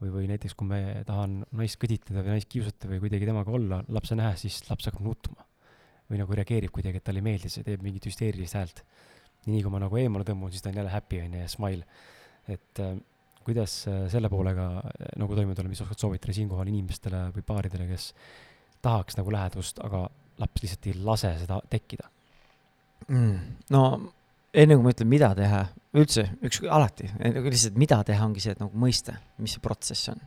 või, või näiteks kui me tahan naist kõditada või naist kiusata või kuidagi temaga olla lapse nähes, siis laps hakkab nutma või nagu reageerib kuidagi, et talle ei meeldi see, teeb mingit hüsteerilist häält. ja nii kui ma nagu eemale tõmbun, siis ta on jälle happy on ju ja smile. et äh, kuidas äh, selle poolega äh, nagu toime tulla, mis oskad soovitada siinkohal inimestele või paaridele, kes tahaks nagu lähedust, aga laps lihtsalt ei lase seda tekkida mm,? no enne kui ma ütlen, mida teha, üldse, üks, alati, lihtsalt mida teha, ongi see, et nagu mõista, mis see protsess on.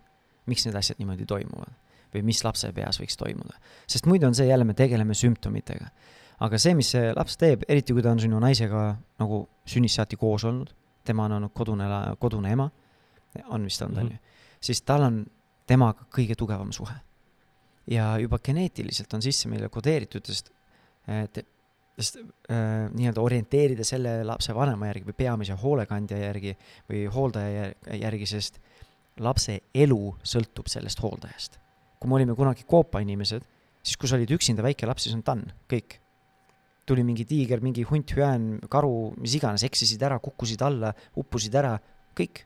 miks need asjad niimoodi toimuvad või mis lapse peas võiks toimuda. sest muidu on see jälle, me tegeleme sümptomitega. aga see, mis see laps teeb, eriti kui ta on sinu naisega nagu sünnist saati koos olnud, tema on olnud kodune, kodune ema, on vist olnud, on ju, siis tal on temaga kõige tugevam suhe. ja juba geneetiliselt on sisse meile kodeeritud, sest et sest äh, nii-öelda orienteerida selle lapse vanema järgi või peamise hoolekandja järgi või hooldaja järgi, sest lapse elu sõltub sellest hooldajast kui me olime kunagi Koopa inimesed, siis kui sa olid üksinda väike laps, siis on done, kõik. tuli mingi tiiger, mingi hunt, hüään, karu, mis iganes, eksisid ära, kukkusid alla, uppusid ära, kõik.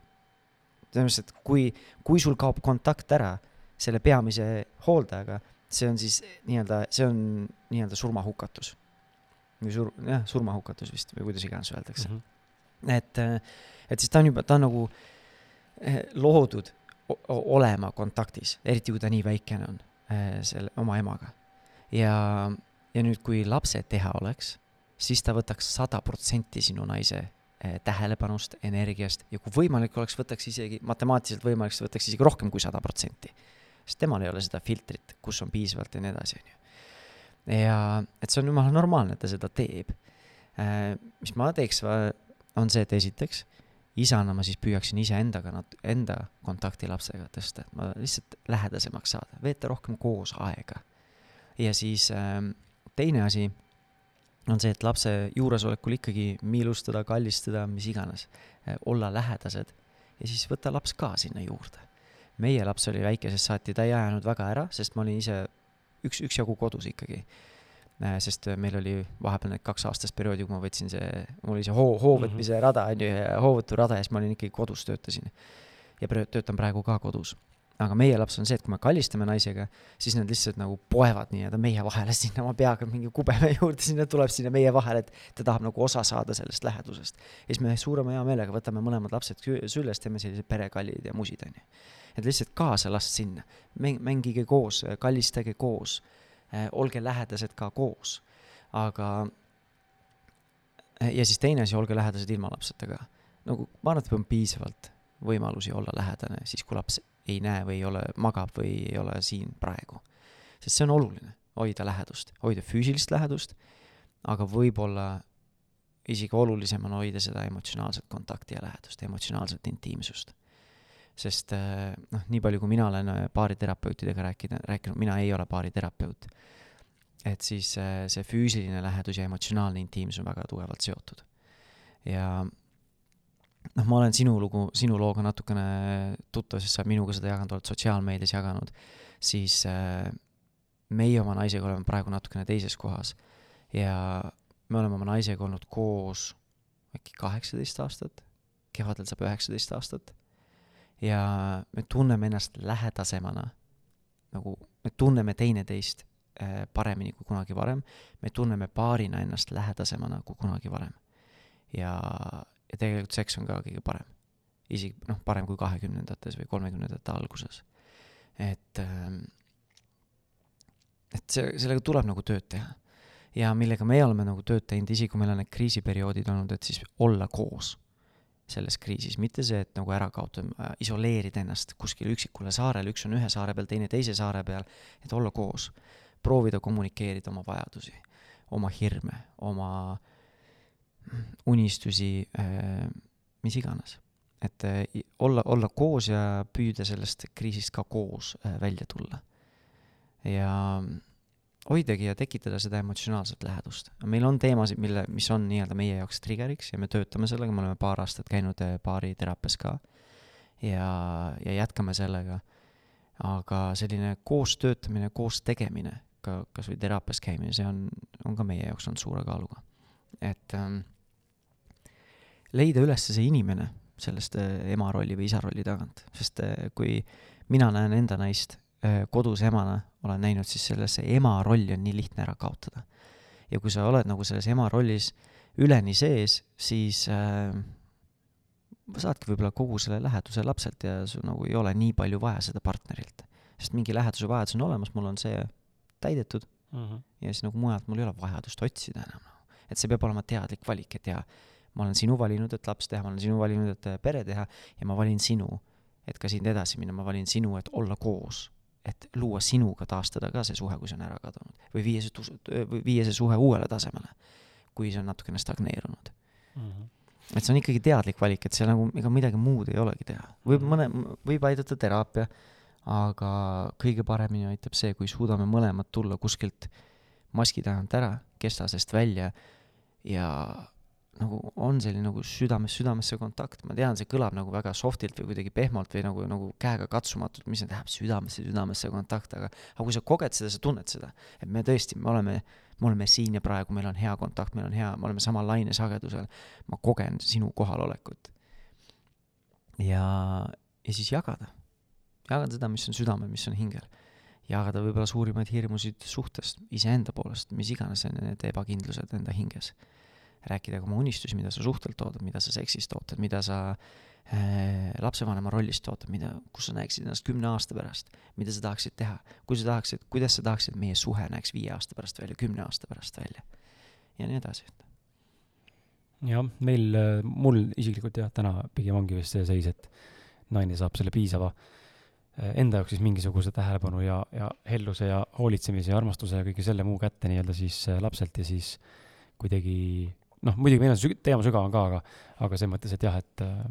et kui, kui sul kaob kontakt ära selle peamise hooldajaga, see on siis nii-öelda, see on nii-öelda surmahukatus. või sur-, jah, surmahukatus vist või kuidas iganes öeldakse mm. -hmm. et, et siis ta on juba, ta on nagu eh, loodud olema kontaktis, eriti kui ta nii väikene on äh, selle oma emaga. ja, ja nüüd, kui lapse teha oleks, siis ta võtaks sada protsenti sinu naise äh, tähelepanust, energiast ja kui võimalik oleks, võtaks isegi, matemaatiliselt võimalik, siis võtaks isegi rohkem kui sada protsenti. sest temal ei ole seda filtrit, kus on piisavalt ja nii edasi, on ju. ja et see on jumala normaalne, et ta seda teeb. Äh, mis ma teeks, on see, et esiteks isana ma siis püüaksin iseendaga enda kontakti lapsega tõsta, et ma lihtsalt lähedasemaks saada, veeta rohkem koos aega. ja siis äh, teine asi on see, et lapse juuresolekul ikkagi miilustada, kallistada, mis iganes äh,, olla lähedased ja siis võtta laps ka sinna juurde. meie laps oli väikesest saati, ta ei ajanud väga ära, sest ma olin ise üks, üksjagu kodus ikkagi sest äh, meil oli vahepeal need kaks aastast perioodi, kui ma võtsin see, mul oli see hoo, hoovõtmise mm -hmm. rada, on ju, ja hoovõturada ja siis ma olin ikkagi kodus, töötasin. ja töötan praegu ka kodus. aga meie laps on see, et kui me kallistame naisega, siis nad lihtsalt nagu poevad nii-öelda meie vahele sinna oma peaga mingi kubeme juurde, sinna tuleb sinna meie vahele, et ta tahab nagu osa saada sellest lähedusest. ja siis me suurema hea meelega võtame mõlemad lapsed süles, teeme sellised perekallid ja musid, on ju. et lihtsalt kaasa last sinna, mängige koos, kallistage koos Äh, olge lähedased ka koos. aga äh, ja siis teine asi, olge lähedased ilma lapseta ka. nagu ma arvan, et on piisavalt võimalusi olla lähedane siis, kui laps ei näe või ei ole, magab või ei ole siin praegu. sest see on oluline, hoida lähedust, hoida füüsilist lähedust, aga võib-olla isegi olulisem on hoida seda emotsionaalset kontakti ja lähedust, emotsionaalset intiimsust sest äh, noh, nii palju, kui mina olen äh, baariterapeutidega rääkida, rääkinud, mina ei ole baariterapeut, et siis äh, see füüsiline lähedus ja emotsionaalne intiimsus on väga tugevalt seotud. ja noh, ma olen sinu lugu, sinu looga natukene tuttav, sest sa minuga seda jaganud oled, sotsiaalmeedias jaganud, siis meie oma naisega oleme praegu natukene teises kohas ja me oleme oma naisega olnud koos äkki kaheksateist aastat, kevadel saab üheksateist aastat. Ja me tunneme ennast lähedasemana, nagu me tunneme teineteist äh, paremini kui kunagi varem, me tunneme paarina ennast lähedasemana kui kunagi varem. ja, ja tegelikult seks on ka kõige parem. isegi noh, parem kui kahekümnendates või kolmekümnendate alguses. et ähm, et see, sellega tuleb nagu tööd teha. ja millega me oleme nagu tööd teinud, isegi kui meil on need kriisiperioodid olnud, et siis olla koos selles kriisis, mitte see, et nagu ära kaotada, isoleerida ennast kuskile üksikule saarele, üks on ühe saare peal, teine teise saare peal, et olla koos. proovida kommunikeerida oma vajadusi, oma hirme, oma unistusi, äh, mis iganes. et äh, olla, olla koos ja püüda sellest kriisist ka koos äh, välja tulla ja hoidagi ja tekitada seda emotsionaalset lähedust. meil on teemasid, mille, mis on nii-öelda meie jaoks trigger'iks ja me töötame sellega, me oleme paar aastat käinud baariteraapias eh, ka ja, ja jätkame sellega. aga selline koos töötamine, koos tegemine, ka kas või teraapias käimine, see on, on ka meie jaoks olnud suure kaaluga. et ähm, leida üles see inimene sellest äh, ema rolli või isa rolli tagant, sest äh, kui mina näen enda naist Äh, kodus emana olen näinud, siis selles see ema rolli on nii lihtne ära kaotada. ja kui sa oled nagu selles ema rollis üleni sees, siis äh, saadki võib-olla kogu selle läheduse lapselt ja sul nagu ei ole nii palju vaja seda partnerilt. sest mingi läheduse vajadus on olemas, mul on see täidetud mm -hmm. ja siis nagu mujalt mul ei ole vajadust otsida enam. et see peab olema teadlik valik, et jaa, ma olen sinu valinud, et laps teha, ma olen sinu valinud, et pere teha ja ma valin sinu, et ka siit edasi minna, ma valin sinu, et olla koos et luua sinuga, taastada ka see suhe, kui see on ära kadunud. või viia see, viia see suhe uuele tasemele, kui see on natukene stagneerunud mm. -hmm. et see on ikkagi teadlik valik, et seal nagu ega midagi muud ei olegi teha. võib Mhm. mõne, võib aidata teraapia, aga kõige paremini aitab see, kui suudame mõlemad tulla kuskilt maski tagant ära, kestasest välja ja nagu on selline nagu südamest südamesse kontakt, ma tean, see kõlab nagu väga soft'ilt või kuidagi pehmolt või nagu, nagu käega katsumatult, mis see tähendab, südamesse südamesse kontakt, aga aga kui sa koged seda, sa tunned seda, et me tõesti, me oleme, me oleme siin ja praegu, meil on hea kontakt, meil on hea, me oleme samal lainesagedusel, ma kogen sinu kohalolekut. ja, ja siis jagada, jagada seda, mis on südamel, mis on hingel. Jagada võib-olla suurimaid hirmusid suhtest, iseenda poolest, mis iganes need ebakindlused enda hinges rääkida ka oma unistusi, mida sa suhtelt ootad, mida sa seksist ootad, mida sa äh, lapsevanema rollist ootad, mida, kus sa näeksid ennast kümne aasta pärast, mida sa tahaksid teha, kui sa tahaksid, kuidas sa tahaksid, et meie suhe näeks viie aasta pärast välja, kümne aasta pärast välja ja nii edasi. jah, meil, mul isiklikult jah, täna pigem ongi vist see seis, et naine saab selle piisava äh, enda jaoks siis mingisuguse tähelepanu ja, ja helluse ja hoolitsemise ja armastuse ja kõige selle muu kätte nii-öelda siis äh, lapselt ja siis kuidagi noh, muidugi meil on süg-, teema sügavam ka, aga, aga selles mõttes, et jah, et äh,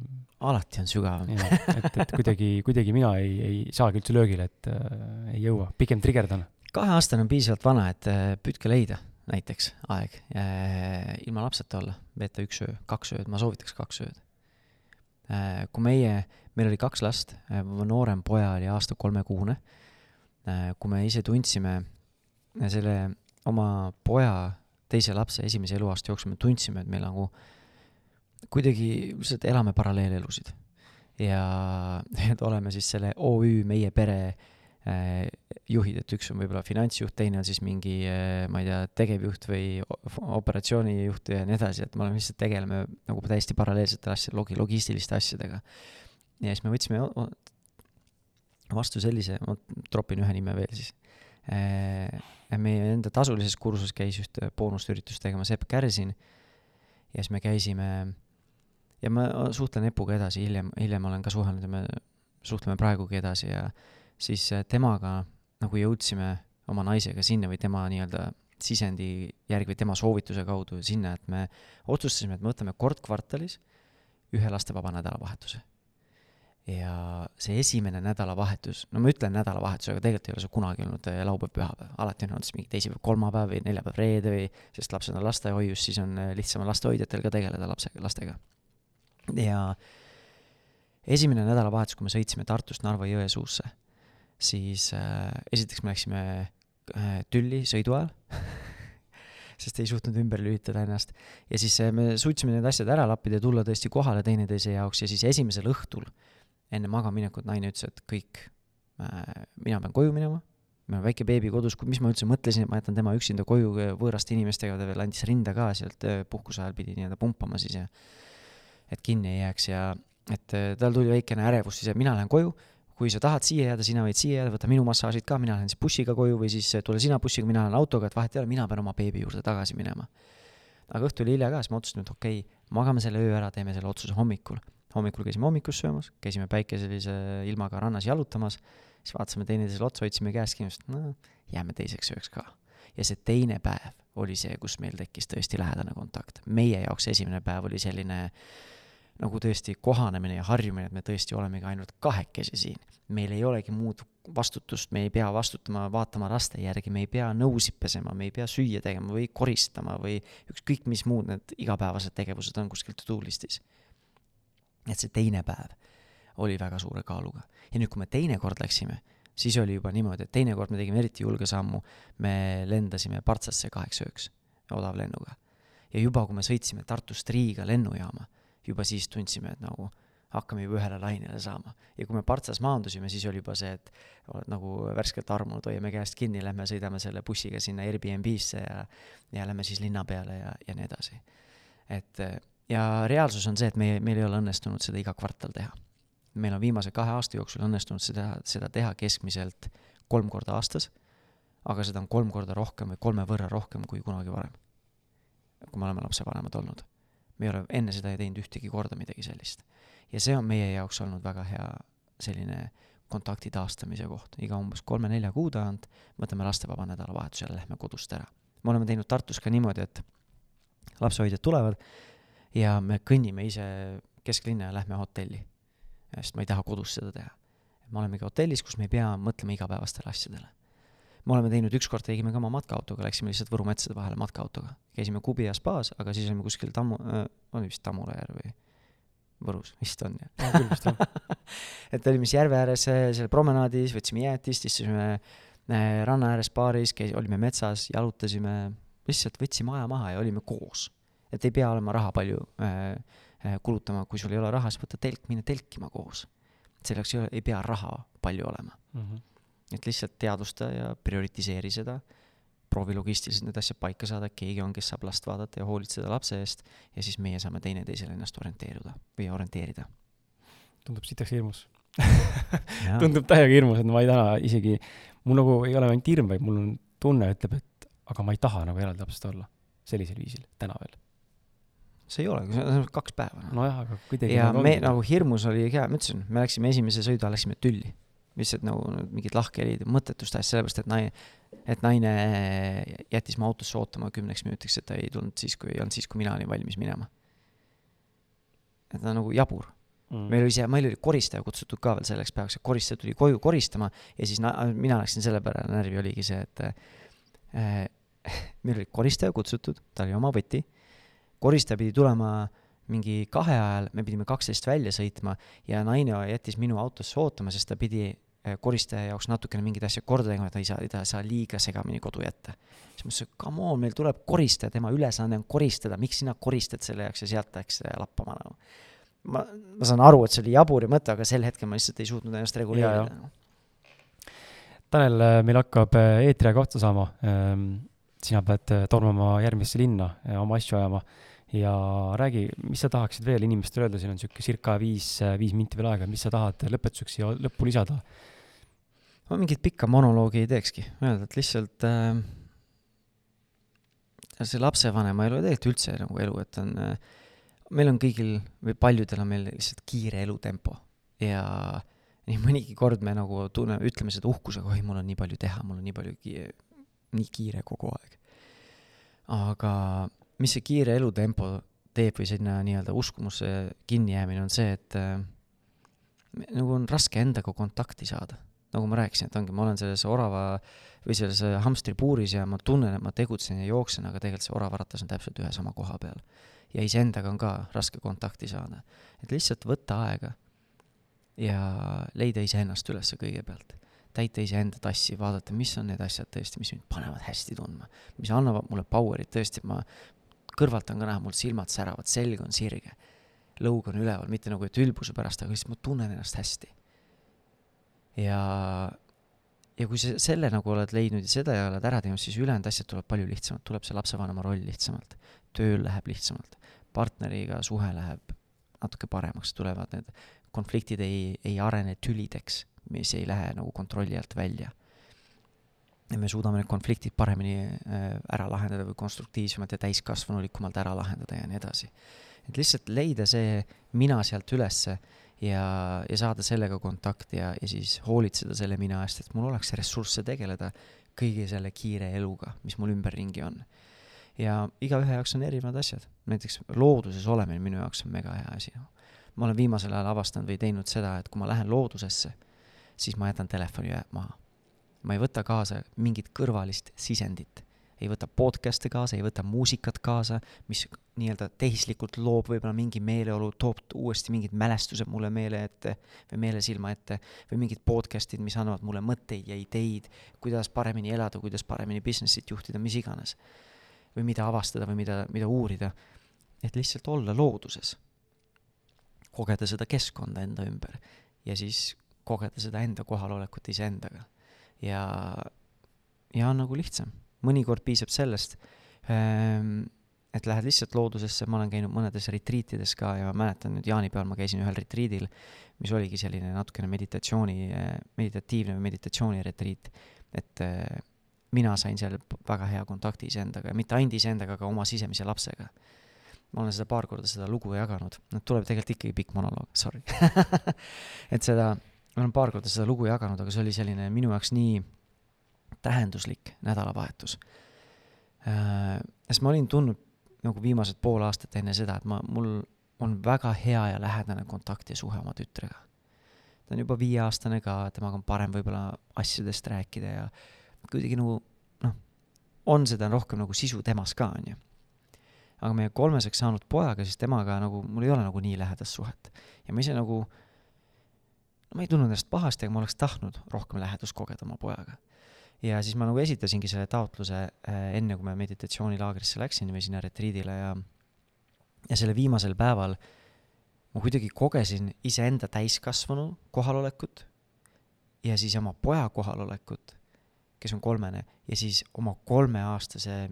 alati on sügavam. et, et kuidagi, kuidagi mina ei, ei saagi üldse löögile, et äh, ei jõua, pigem trigerdan. kaheaastane on piisavalt vana, et äh, püüdke leida näiteks aeg äh, ilma lapseta olla, veeta üks öö, kaks ööd, ma soovitaks kaks ööd äh,. kui meie, meil oli kaks last äh,, noorem poja oli aasta kolmekuune äh,, kui me ise tundsime selle oma poja teise lapse esimese eluaasta jooksul me tundsime, et me nagu kuidagi lihtsalt elame paralleelelusid. ja et oleme siis selle OÜ Meie Pere äh, juhid, et üks on võib-olla finantsjuht, teine on siis mingi äh,, ma ei tea, tegevjuht või operatsioonijuht ja nii edasi, et me oleme lihtsalt, tegeleme nagu täiesti paralleelsete asjade, logi-, logistiliste asjadega. ja siis me võtsime vastu sellise, ma tropin ühe nime veel siis äh, meie enda tasulises kursuses käis ühte boonusüritust tegema Sepp Kärsin. Ja siis me käisime ja ma suhtlen Epuga edasi, hiljem, hiljem olen ka suhelnud ja me suhtleme praegugi edasi ja siis temaga nagu jõudsime oma naisega sinna või tema nii-öelda sisendi järgi või tema soovituse kaudu sinna, et me otsustasime, et me võtame kord kvartalis ühe lastevaba nädalavahetuse ja see esimene nädalavahetus, no ma ütlen nädalavahetus, aga tegelikult ei ole see kunagi olnud eh, laupäev, pühapäev, alati on olnud siis mingi teisipäev, kolmapäev või neljapäev, reede või, sest lapsed on lastehoius, siis on eh, lihtsam lastehoidjatel ka tegeleda lapse, lastega. ja esimene nädalavahetus, kui me sõitsime Tartust Narva-Jõesuusse, siis äh, esiteks me läksime äh, tülli sõidu ajal sest ei suutnud ümber lülitada ennast. ja siis äh, me suutsime need asjad ära lappida ja tulla tõesti kohale teineteise jaoks ja siis esimesel õhtul enne magamaminekut naine ütles, et kõik äh,, mina pean koju minema, meil on väike beebi kodus, mis ma üldse mõtlesin, et ma jätan tema üksinda koju võõraste inimestega, ta veel andis rinda ka sealt äh, puhkuse ajal pidi nii-öelda pumpama siis ja et kinni ei jääks ja et äh, tal tuli väikene ärevus siis, et mina lähen koju, kui sa tahad siia jääda, sina võid siia jääda, võta minu massaažid ka, mina lähen siis bussiga koju või siis äh, tule sina bussiga, mina lähen autoga, et vahet ei ole, mina pean oma beebi juurde tagasi minema. aga õhtul hilja ka, siis ma otsustasin, et okei okay,, magame selle öö ära, teeme selle otsuse hommikul. Hommikul käisime hommikust söömas, käisime päikeselise ilmaga rannas jalutamas siis vaatasime teineteisele otsa, hoidsime käest kinni, no jääme teiseks ööks ka. ja see teine päev oli see, kus meil tekkis tõesti lähedane kontakt. meie jaoks esimene päev oli selline nagu tõesti kohanemine ja harjumine, et me tõesti olemegi ainult kahekesi siin. meil ei olegi muud vastutust, me ei pea vastutama, vaatama laste järgi, me ei pea nõusid pesema, me ei pea süüa tegema või koristama või ükskõik mis muud need igapäevased tegevused on kuskil to-do listis. Et see teine päev oli väga suure kaaluga. ja nüüd, kui me teine kord läksime, siis oli juba niimoodi, et teine kord me tegime eriti julge sammu, me lendasime Partsasse kaheks ööks odavlennuga. ja juba, kui me sõitsime Tartust Riiga lennujaama, juba siis tundsime, et nagu hakkame juba ühele lainele saama. ja kui me Partsas maandusime, siis oli juba see, et oled nagu värskelt armunud, hoiame käest kinni, lähme sõidame selle bussiga sinna Airbnb-sse ja, ja lähme siis linna peale ja, ja nii edasi. et ja reaalsus on see, et meie, meil ei ole õnnestunud seda iga kvartal teha meil on viimase kahe aasta jooksul õnnestunud seda, seda teha keskmiselt kolm korda aastas, aga seda on kolm korda rohkem või kolme võrra rohkem kui kunagi varem, kui me oleme lapsevanemad olnud. me ei ole enne seda ei teinud ühtegi korda midagi sellist. ja see on meie jaoks olnud väga hea selline kontakti taastamise koht, iga umbes kolme-nelja kuu tagant võtame lastevaba nädalavahetusele, lähme kodust ära. me oleme teinud Tartus ka niimoodi, et lapsehoidjad tulevad ja me kõnnime ise kesklinna ja lähme hotelli sest ma ei taha kodus seda teha. me olemegi hotellis, kus me ei pea mõtlema igapäevastele asjadele. me oleme teinud, ükskord tegime ka oma matkaautoga, läksime lihtsalt Võru metsade vahele matkaautoga. käisime Kubia spaas, aga siis olime kuskil Tammu äh,, oli vist Tammula järv või Võrus, vist on jah? on küll vist jah et olime siis järve ääres seal promenaadis, võtsime jäätist, istusime äh, ranna ääres baaris, käis, olime metsas, jalutasime, lihtsalt võtsime aja maha ja olime koos. Et ei pea olema raha palju äh, Äh, kulutama, kui sul ei ole raha, siis võta telk, mine telkima koos. selleks ei ole, ei pea raha palju olema mm. -hmm. et lihtsalt teadvusta ja prioritiseeri seda, proovi logistiliselt need asjad paika saada, keegi on, kes saab last vaadata ja hoolitseda lapse eest ja siis meie saame teineteisele ennast orienteeruda või orienteerida. tundub sitaks hirmus tundub täiega hirmus, et ma ei taha isegi, mul nagu ei ole ainult hirm, vaid mul on tunne ütleb, et aga ma ei taha nagu eraldi lapsest olla sellisel viisil, täna veel see ei ole, see on kaks päeva. nojah, aga kuidagi. ja nagu me nagu hirmus oli ka, ma ütlesin, me läksime esimese sõidu ajal läksime tülli. lihtsalt nagu mingid lahkhelid, mõttetust asja, sellepärast et naine, et naine jättis mu autosse ootama kümneks minutiks, et ta ei tulnud siis, kui, ei olnud siis, kui mina olin valmis minema. et ta on nagu jabur mm.. meil oli see, meil oli koristaja kutsutud ka veel selleks päevaks, et koristaja tuli koju koristama ja siis na-, mina läksin selle peale närvi, oligi see, et äh, meil oli koristaja kutsutud, tal oli oma võti koristaja pidi tulema mingi kahe ajal, me pidime kaksteist välja sõitma ja naine jättis minu autosse ootama, sest ta pidi eh, koristaja jaoks natukene mingeid asju korda tegema, ta ei saa, ta ei saa liiga segamini kodu jätta. siis ma ütlesin, come on, meil tuleb koristaja, tema ülesanne on koristada, miks sina koristad selle jaoks ja sealt läks lappama nagu. ma, ma saan aru, et see oli jabur ja mõte, aga sel hetkel ma lihtsalt ei suutnud ennast reguleerida. Tanel, meil hakkab eh, eetriaeg otsa saama. Sina pead eh, tormama järgmisse linna oma asju ajama ja räägi, mis sa tahaksid veel inimestele öelda, siin on niisugune circa viis, viis minti veel aega, mis sa tahad lõpetuseks siia lõppu lisada? ma mingit pikka monoloogi ei teekski, öelda, et lihtsalt äh, see lapsevanema elu ja tegelikult üldse nagu elu, et on äh,, meil on kõigil või paljudel on meil lihtsalt kiire elutempo ja nii mõnigi kord me nagu tunne, ütleme seda uhkusega, oi, mul on nii palju teha, mul on nii palju ki-, nii kiire kogu aeg. Aga mis see kiire elutempo teeb või sinna nii-öelda uskumusse kinnijäämine on see, et äh, nagu on raske endaga kontakti saada. nagu ma rääkisin, et ongi, ma olen selles orava või selles hamstripuuris ja ma tunnen, et ma tegutsen ja jooksen, aga tegelikult see oravaratas on täpselt ühe sama koha peal. ja iseendaga on ka raske kontakti saada. et lihtsalt võtta aega ja leida iseennast üles kõigepealt. Täita iseenda tassi, vaadata, mis on need asjad tõesti, mis mind panevad hästi tundma, mis annavad mulle power'it. Tõesti, ma kõrvalt on ka näha, mul silmad säravad, selg on sirge, lõug on üleval, mitte nagu, et ülbuse pärast, aga lihtsalt ma tunnen ennast hästi. ja, ja kui sa selle nagu oled leidnud ja seda ja oled ära teinud, siis ülejäänud asjad tuleb palju lihtsamalt, tuleb see lapsevanema roll lihtsamalt, tööl läheb lihtsamalt, partneriga suhe läheb natuke paremaks, tulevad need konfliktid ei, ei arene tülideks, mis ei lähe nagu kontrolli alt välja. ja me suudame need konfliktid paremini äh, ära lahendada või konstruktiivsemalt ja täiskasvanulikumalt ära lahendada ja nii edasi. et lihtsalt leida see mina sealt ülesse ja, ja saada sellega kontakti ja, ja siis hoolitseda selle mina eest, et mul oleks ressursse tegeleda kõigi selle kiire eluga, mis mul ümberringi on. ja igaühe jaoks on erinevad asjad, näiteks looduses olemine minu jaoks on mega hea asi ma olen viimasel ajal avastanud või teinud seda, et kui ma lähen loodusesse, siis ma jätan telefoni maha. ma ei võta kaasa mingit kõrvalist sisendit, ei võta podcast'e kaasa, ei võta muusikat kaasa, mis nii-öelda tehislikult loob võib-olla mingi meeleolu, toob uuesti mingid mälestused mulle meele ette või meelesilma ette või mingid podcast'id, mis annavad mulle mõtteid ja ideid, kuidas paremini elada, kuidas paremini business'it juhtida, mis iganes. või mida avastada või mida, mida uurida. et lihtsalt olla looduses kogeda seda keskkonda enda ümber ja siis kogeda seda enda kohalolekut iseendaga. ja, ja on nagu lihtsam, mõnikord piisab sellest, ehm, et lähed lihtsalt loodusesse, ma olen käinud mõnedes retriitides ka ja mäletan nüüd jaanipäeval ma käisin ühel retriidil, mis oligi selline natukene meditatsiooni, meditatiivne või meditatsiooni retriit, et eh, mina sain seal väga hea kontakti iseendaga ja mitte ainult iseendaga, aga oma sisemise lapsega. Ma olen seda paar korda seda lugu jaganud, tuleb tegelikult ikkagi pikk monoloog, sorry. Et seda, ma olen paar korda seda lugu jaganud, aga see oli selline minu jaoks nii tähenduslik nädalavahetus äh,. sest ma olin tundnud nagu viimased pool aastat enne seda, et ma, mul on väga hea ja lähedane kontakt ja suhe oma tütrega. ta on juba viieaastane ka, temaga on parem võib-olla asjadest rääkida ja kuidagi nagu noh, on seda rohkem nagu sisu temas ka, on ju aga meie kolmeseks saanud pojaga, siis temaga nagu mul ei ole nagu nii lähedast suhet. ja ma ise nagu, no ma ei tundnud ennast pahasti, aga ma oleks tahtnud rohkem lähedust kogeda oma pojaga. ja siis ma nagu esitasingi selle taotluse äh, enne, kui ma meditatsioonilaagrisse läksin või sinna retriidile ja ja selle viimasel päeval ma kuidagi kogesin iseenda täiskasvanu kohalolekut ja siis oma poja kohalolekut, kes on kolmene, ja siis oma kolmeaastase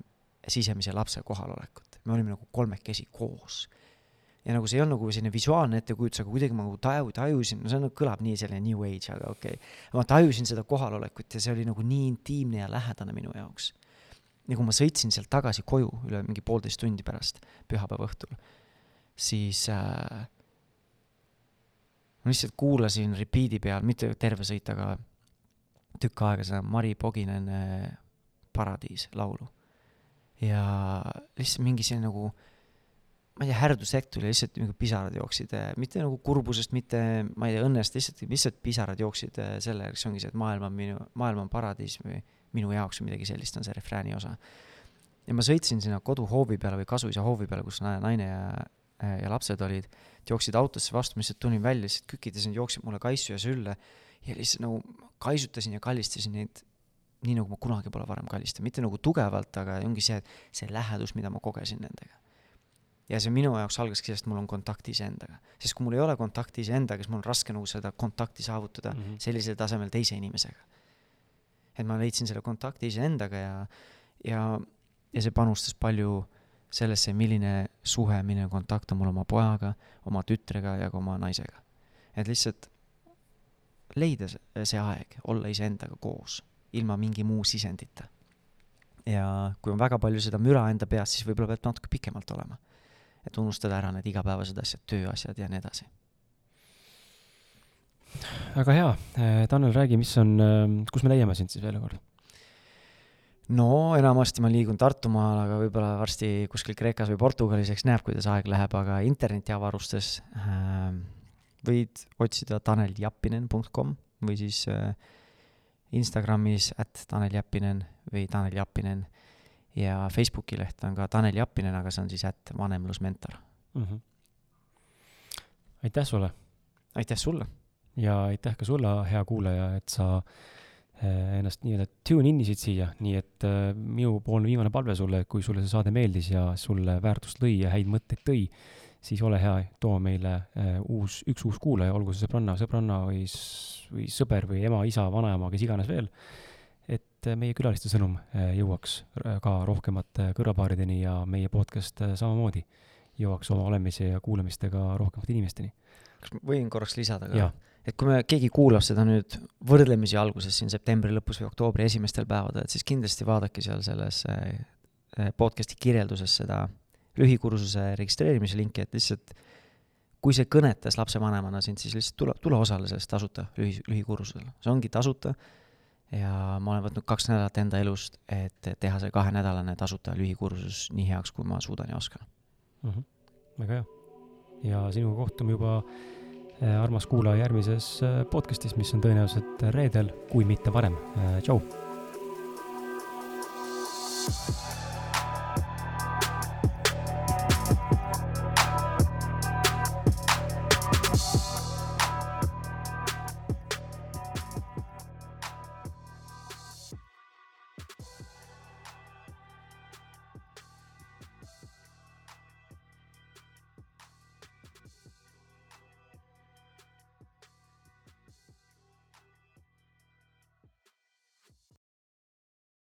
sisemise lapse kohalolekut me olime nagu kolmekesi koos. Ja nagu see ei olnud nagu selline visuaalne ettekujutus, aga kuidagi ma nagu taju, tajusin, no see on, kõlab nii selline new age, aga okei okay.. ma tajusin seda kohalolekut ja see oli nagu nii intiimne ja lähedane minu jaoks. ja kui ma sõitsin sealt tagasi koju üle mingi poolteist tundi pärast, pühapäeva õhtul, siis äh, ma lihtsalt kuulasin repeat'i peal, mitte terve sõit, aga tükk aega seda Mari Poginen Paradiis laulu ja lihtsalt mingi selline nagu ma ei tea, härdushetk tuli, lihtsalt nagu pisarad jooksid, eh, mitte nagu kurbusest, mitte ma ei tea, õnnest, lihtsalt, lihtsalt pisarad jooksid eh, selle järgi, see ongi see, et maailm on minu, maailm on paradiis või minu jaoks või midagi sellist on see refrääni osa. ja ma sõitsin sinna koduhoovi peale või kasuisa hoovi peale, kus naine ja, eh, ja lapsed olid, jooksid autosse vastu, ma lihtsalt tulin välja, lihtsalt kükitasin, jooksid mulle kaisu ja sülle ja lihtsalt nagu kaisutasin ja kallistasin neid nii nagu ma kunagi pole varem kallistanud, mitte nagu tugevalt, aga ongi see, see lähedus, mida ma kogesin nendega. Ja see minu jaoks algaski sellest, mul on kontakt iseendaga. sest kui mul ei ole kontakti iseendaga, siis mul on raske nagu seda kontakti saavutada mm -hmm. sellisel tasemel teise inimesega. et ma leidsin selle kontakti iseendaga ja, ja, ja see panustas palju sellesse, milline suhe, milline kontakt on mul oma pojaga, oma tütrega ja ka oma naisega. et lihtsalt leida see aeg, olla iseendaga koos ilma mingi muu sisendita. ja kui on väga palju seda müra enda peas, siis võib-olla peab natuke pikemalt olema. Et unustada ära need igapäevased asjad, tööasjad ja nii edasi. väga hea, eh, Tanel, räägi, mis on, eh, kus me leiame sind siis veel kord? no enamasti ma liigun Tartumaal, aga võib-olla varsti kuskil Kreekas või Portugalis, eks näeb, kuidas aeg läheb, aga internetiavarustes äh, võid otsida taneljapinen.com või siis äh, Instagramis at Tanel Jeppinen või Tanel Jappinen ja Facebooki leht on ka Tanel Jappinen, aga see on siis at vanemlusmentor mm. -hmm. aitäh sulle! aitäh sulle! ja aitäh ka sulle, hea kuulaja, et sa ennast nii-öelda tune in isid siia, nii et minupoolne viimane palve sulle, kui sulle see saade meeldis ja sulle väärtust lõi ja häid mõtteid tõi, siis ole hea, too meile uus, üks uus kuulaja, olgu see sõbranna, sõbranna või, või sõber või ema, isa, vanaema, kes iganes veel et meie külaliste sõnum jõuaks ka rohkemate kõrvapaarideni ja meie podcast samamoodi jõuaks oma olemise ja kuulamistega rohkemate inimesteni. kas ma võin korraks lisada ka? et kui me, keegi kuulab seda nüüd võrdlemisi alguses siin septembri lõpus või oktoobri esimestel päevadel, et siis kindlasti vaadake seal selles podcast'i kirjelduses seda lühikursuse registreerimise linki, et lihtsalt kui see kõnetas lapsevanemana sind, siis lihtsalt tule, tule osale sellest tasuta lühi, lühikursusel, see ongi tasuta ja ma olen võtnud kaks nädalat enda elust, et teha see kahenädalane tasuta lühikursus nii heaks, kui ma suudan ja oskan mm. -hmm. väga hea. ja sinuga kohtume juba äh, armas kuulaja järgmises äh, podcastis, mis on tõenäoliselt reedel, kui mitte varem. Äh, tšau.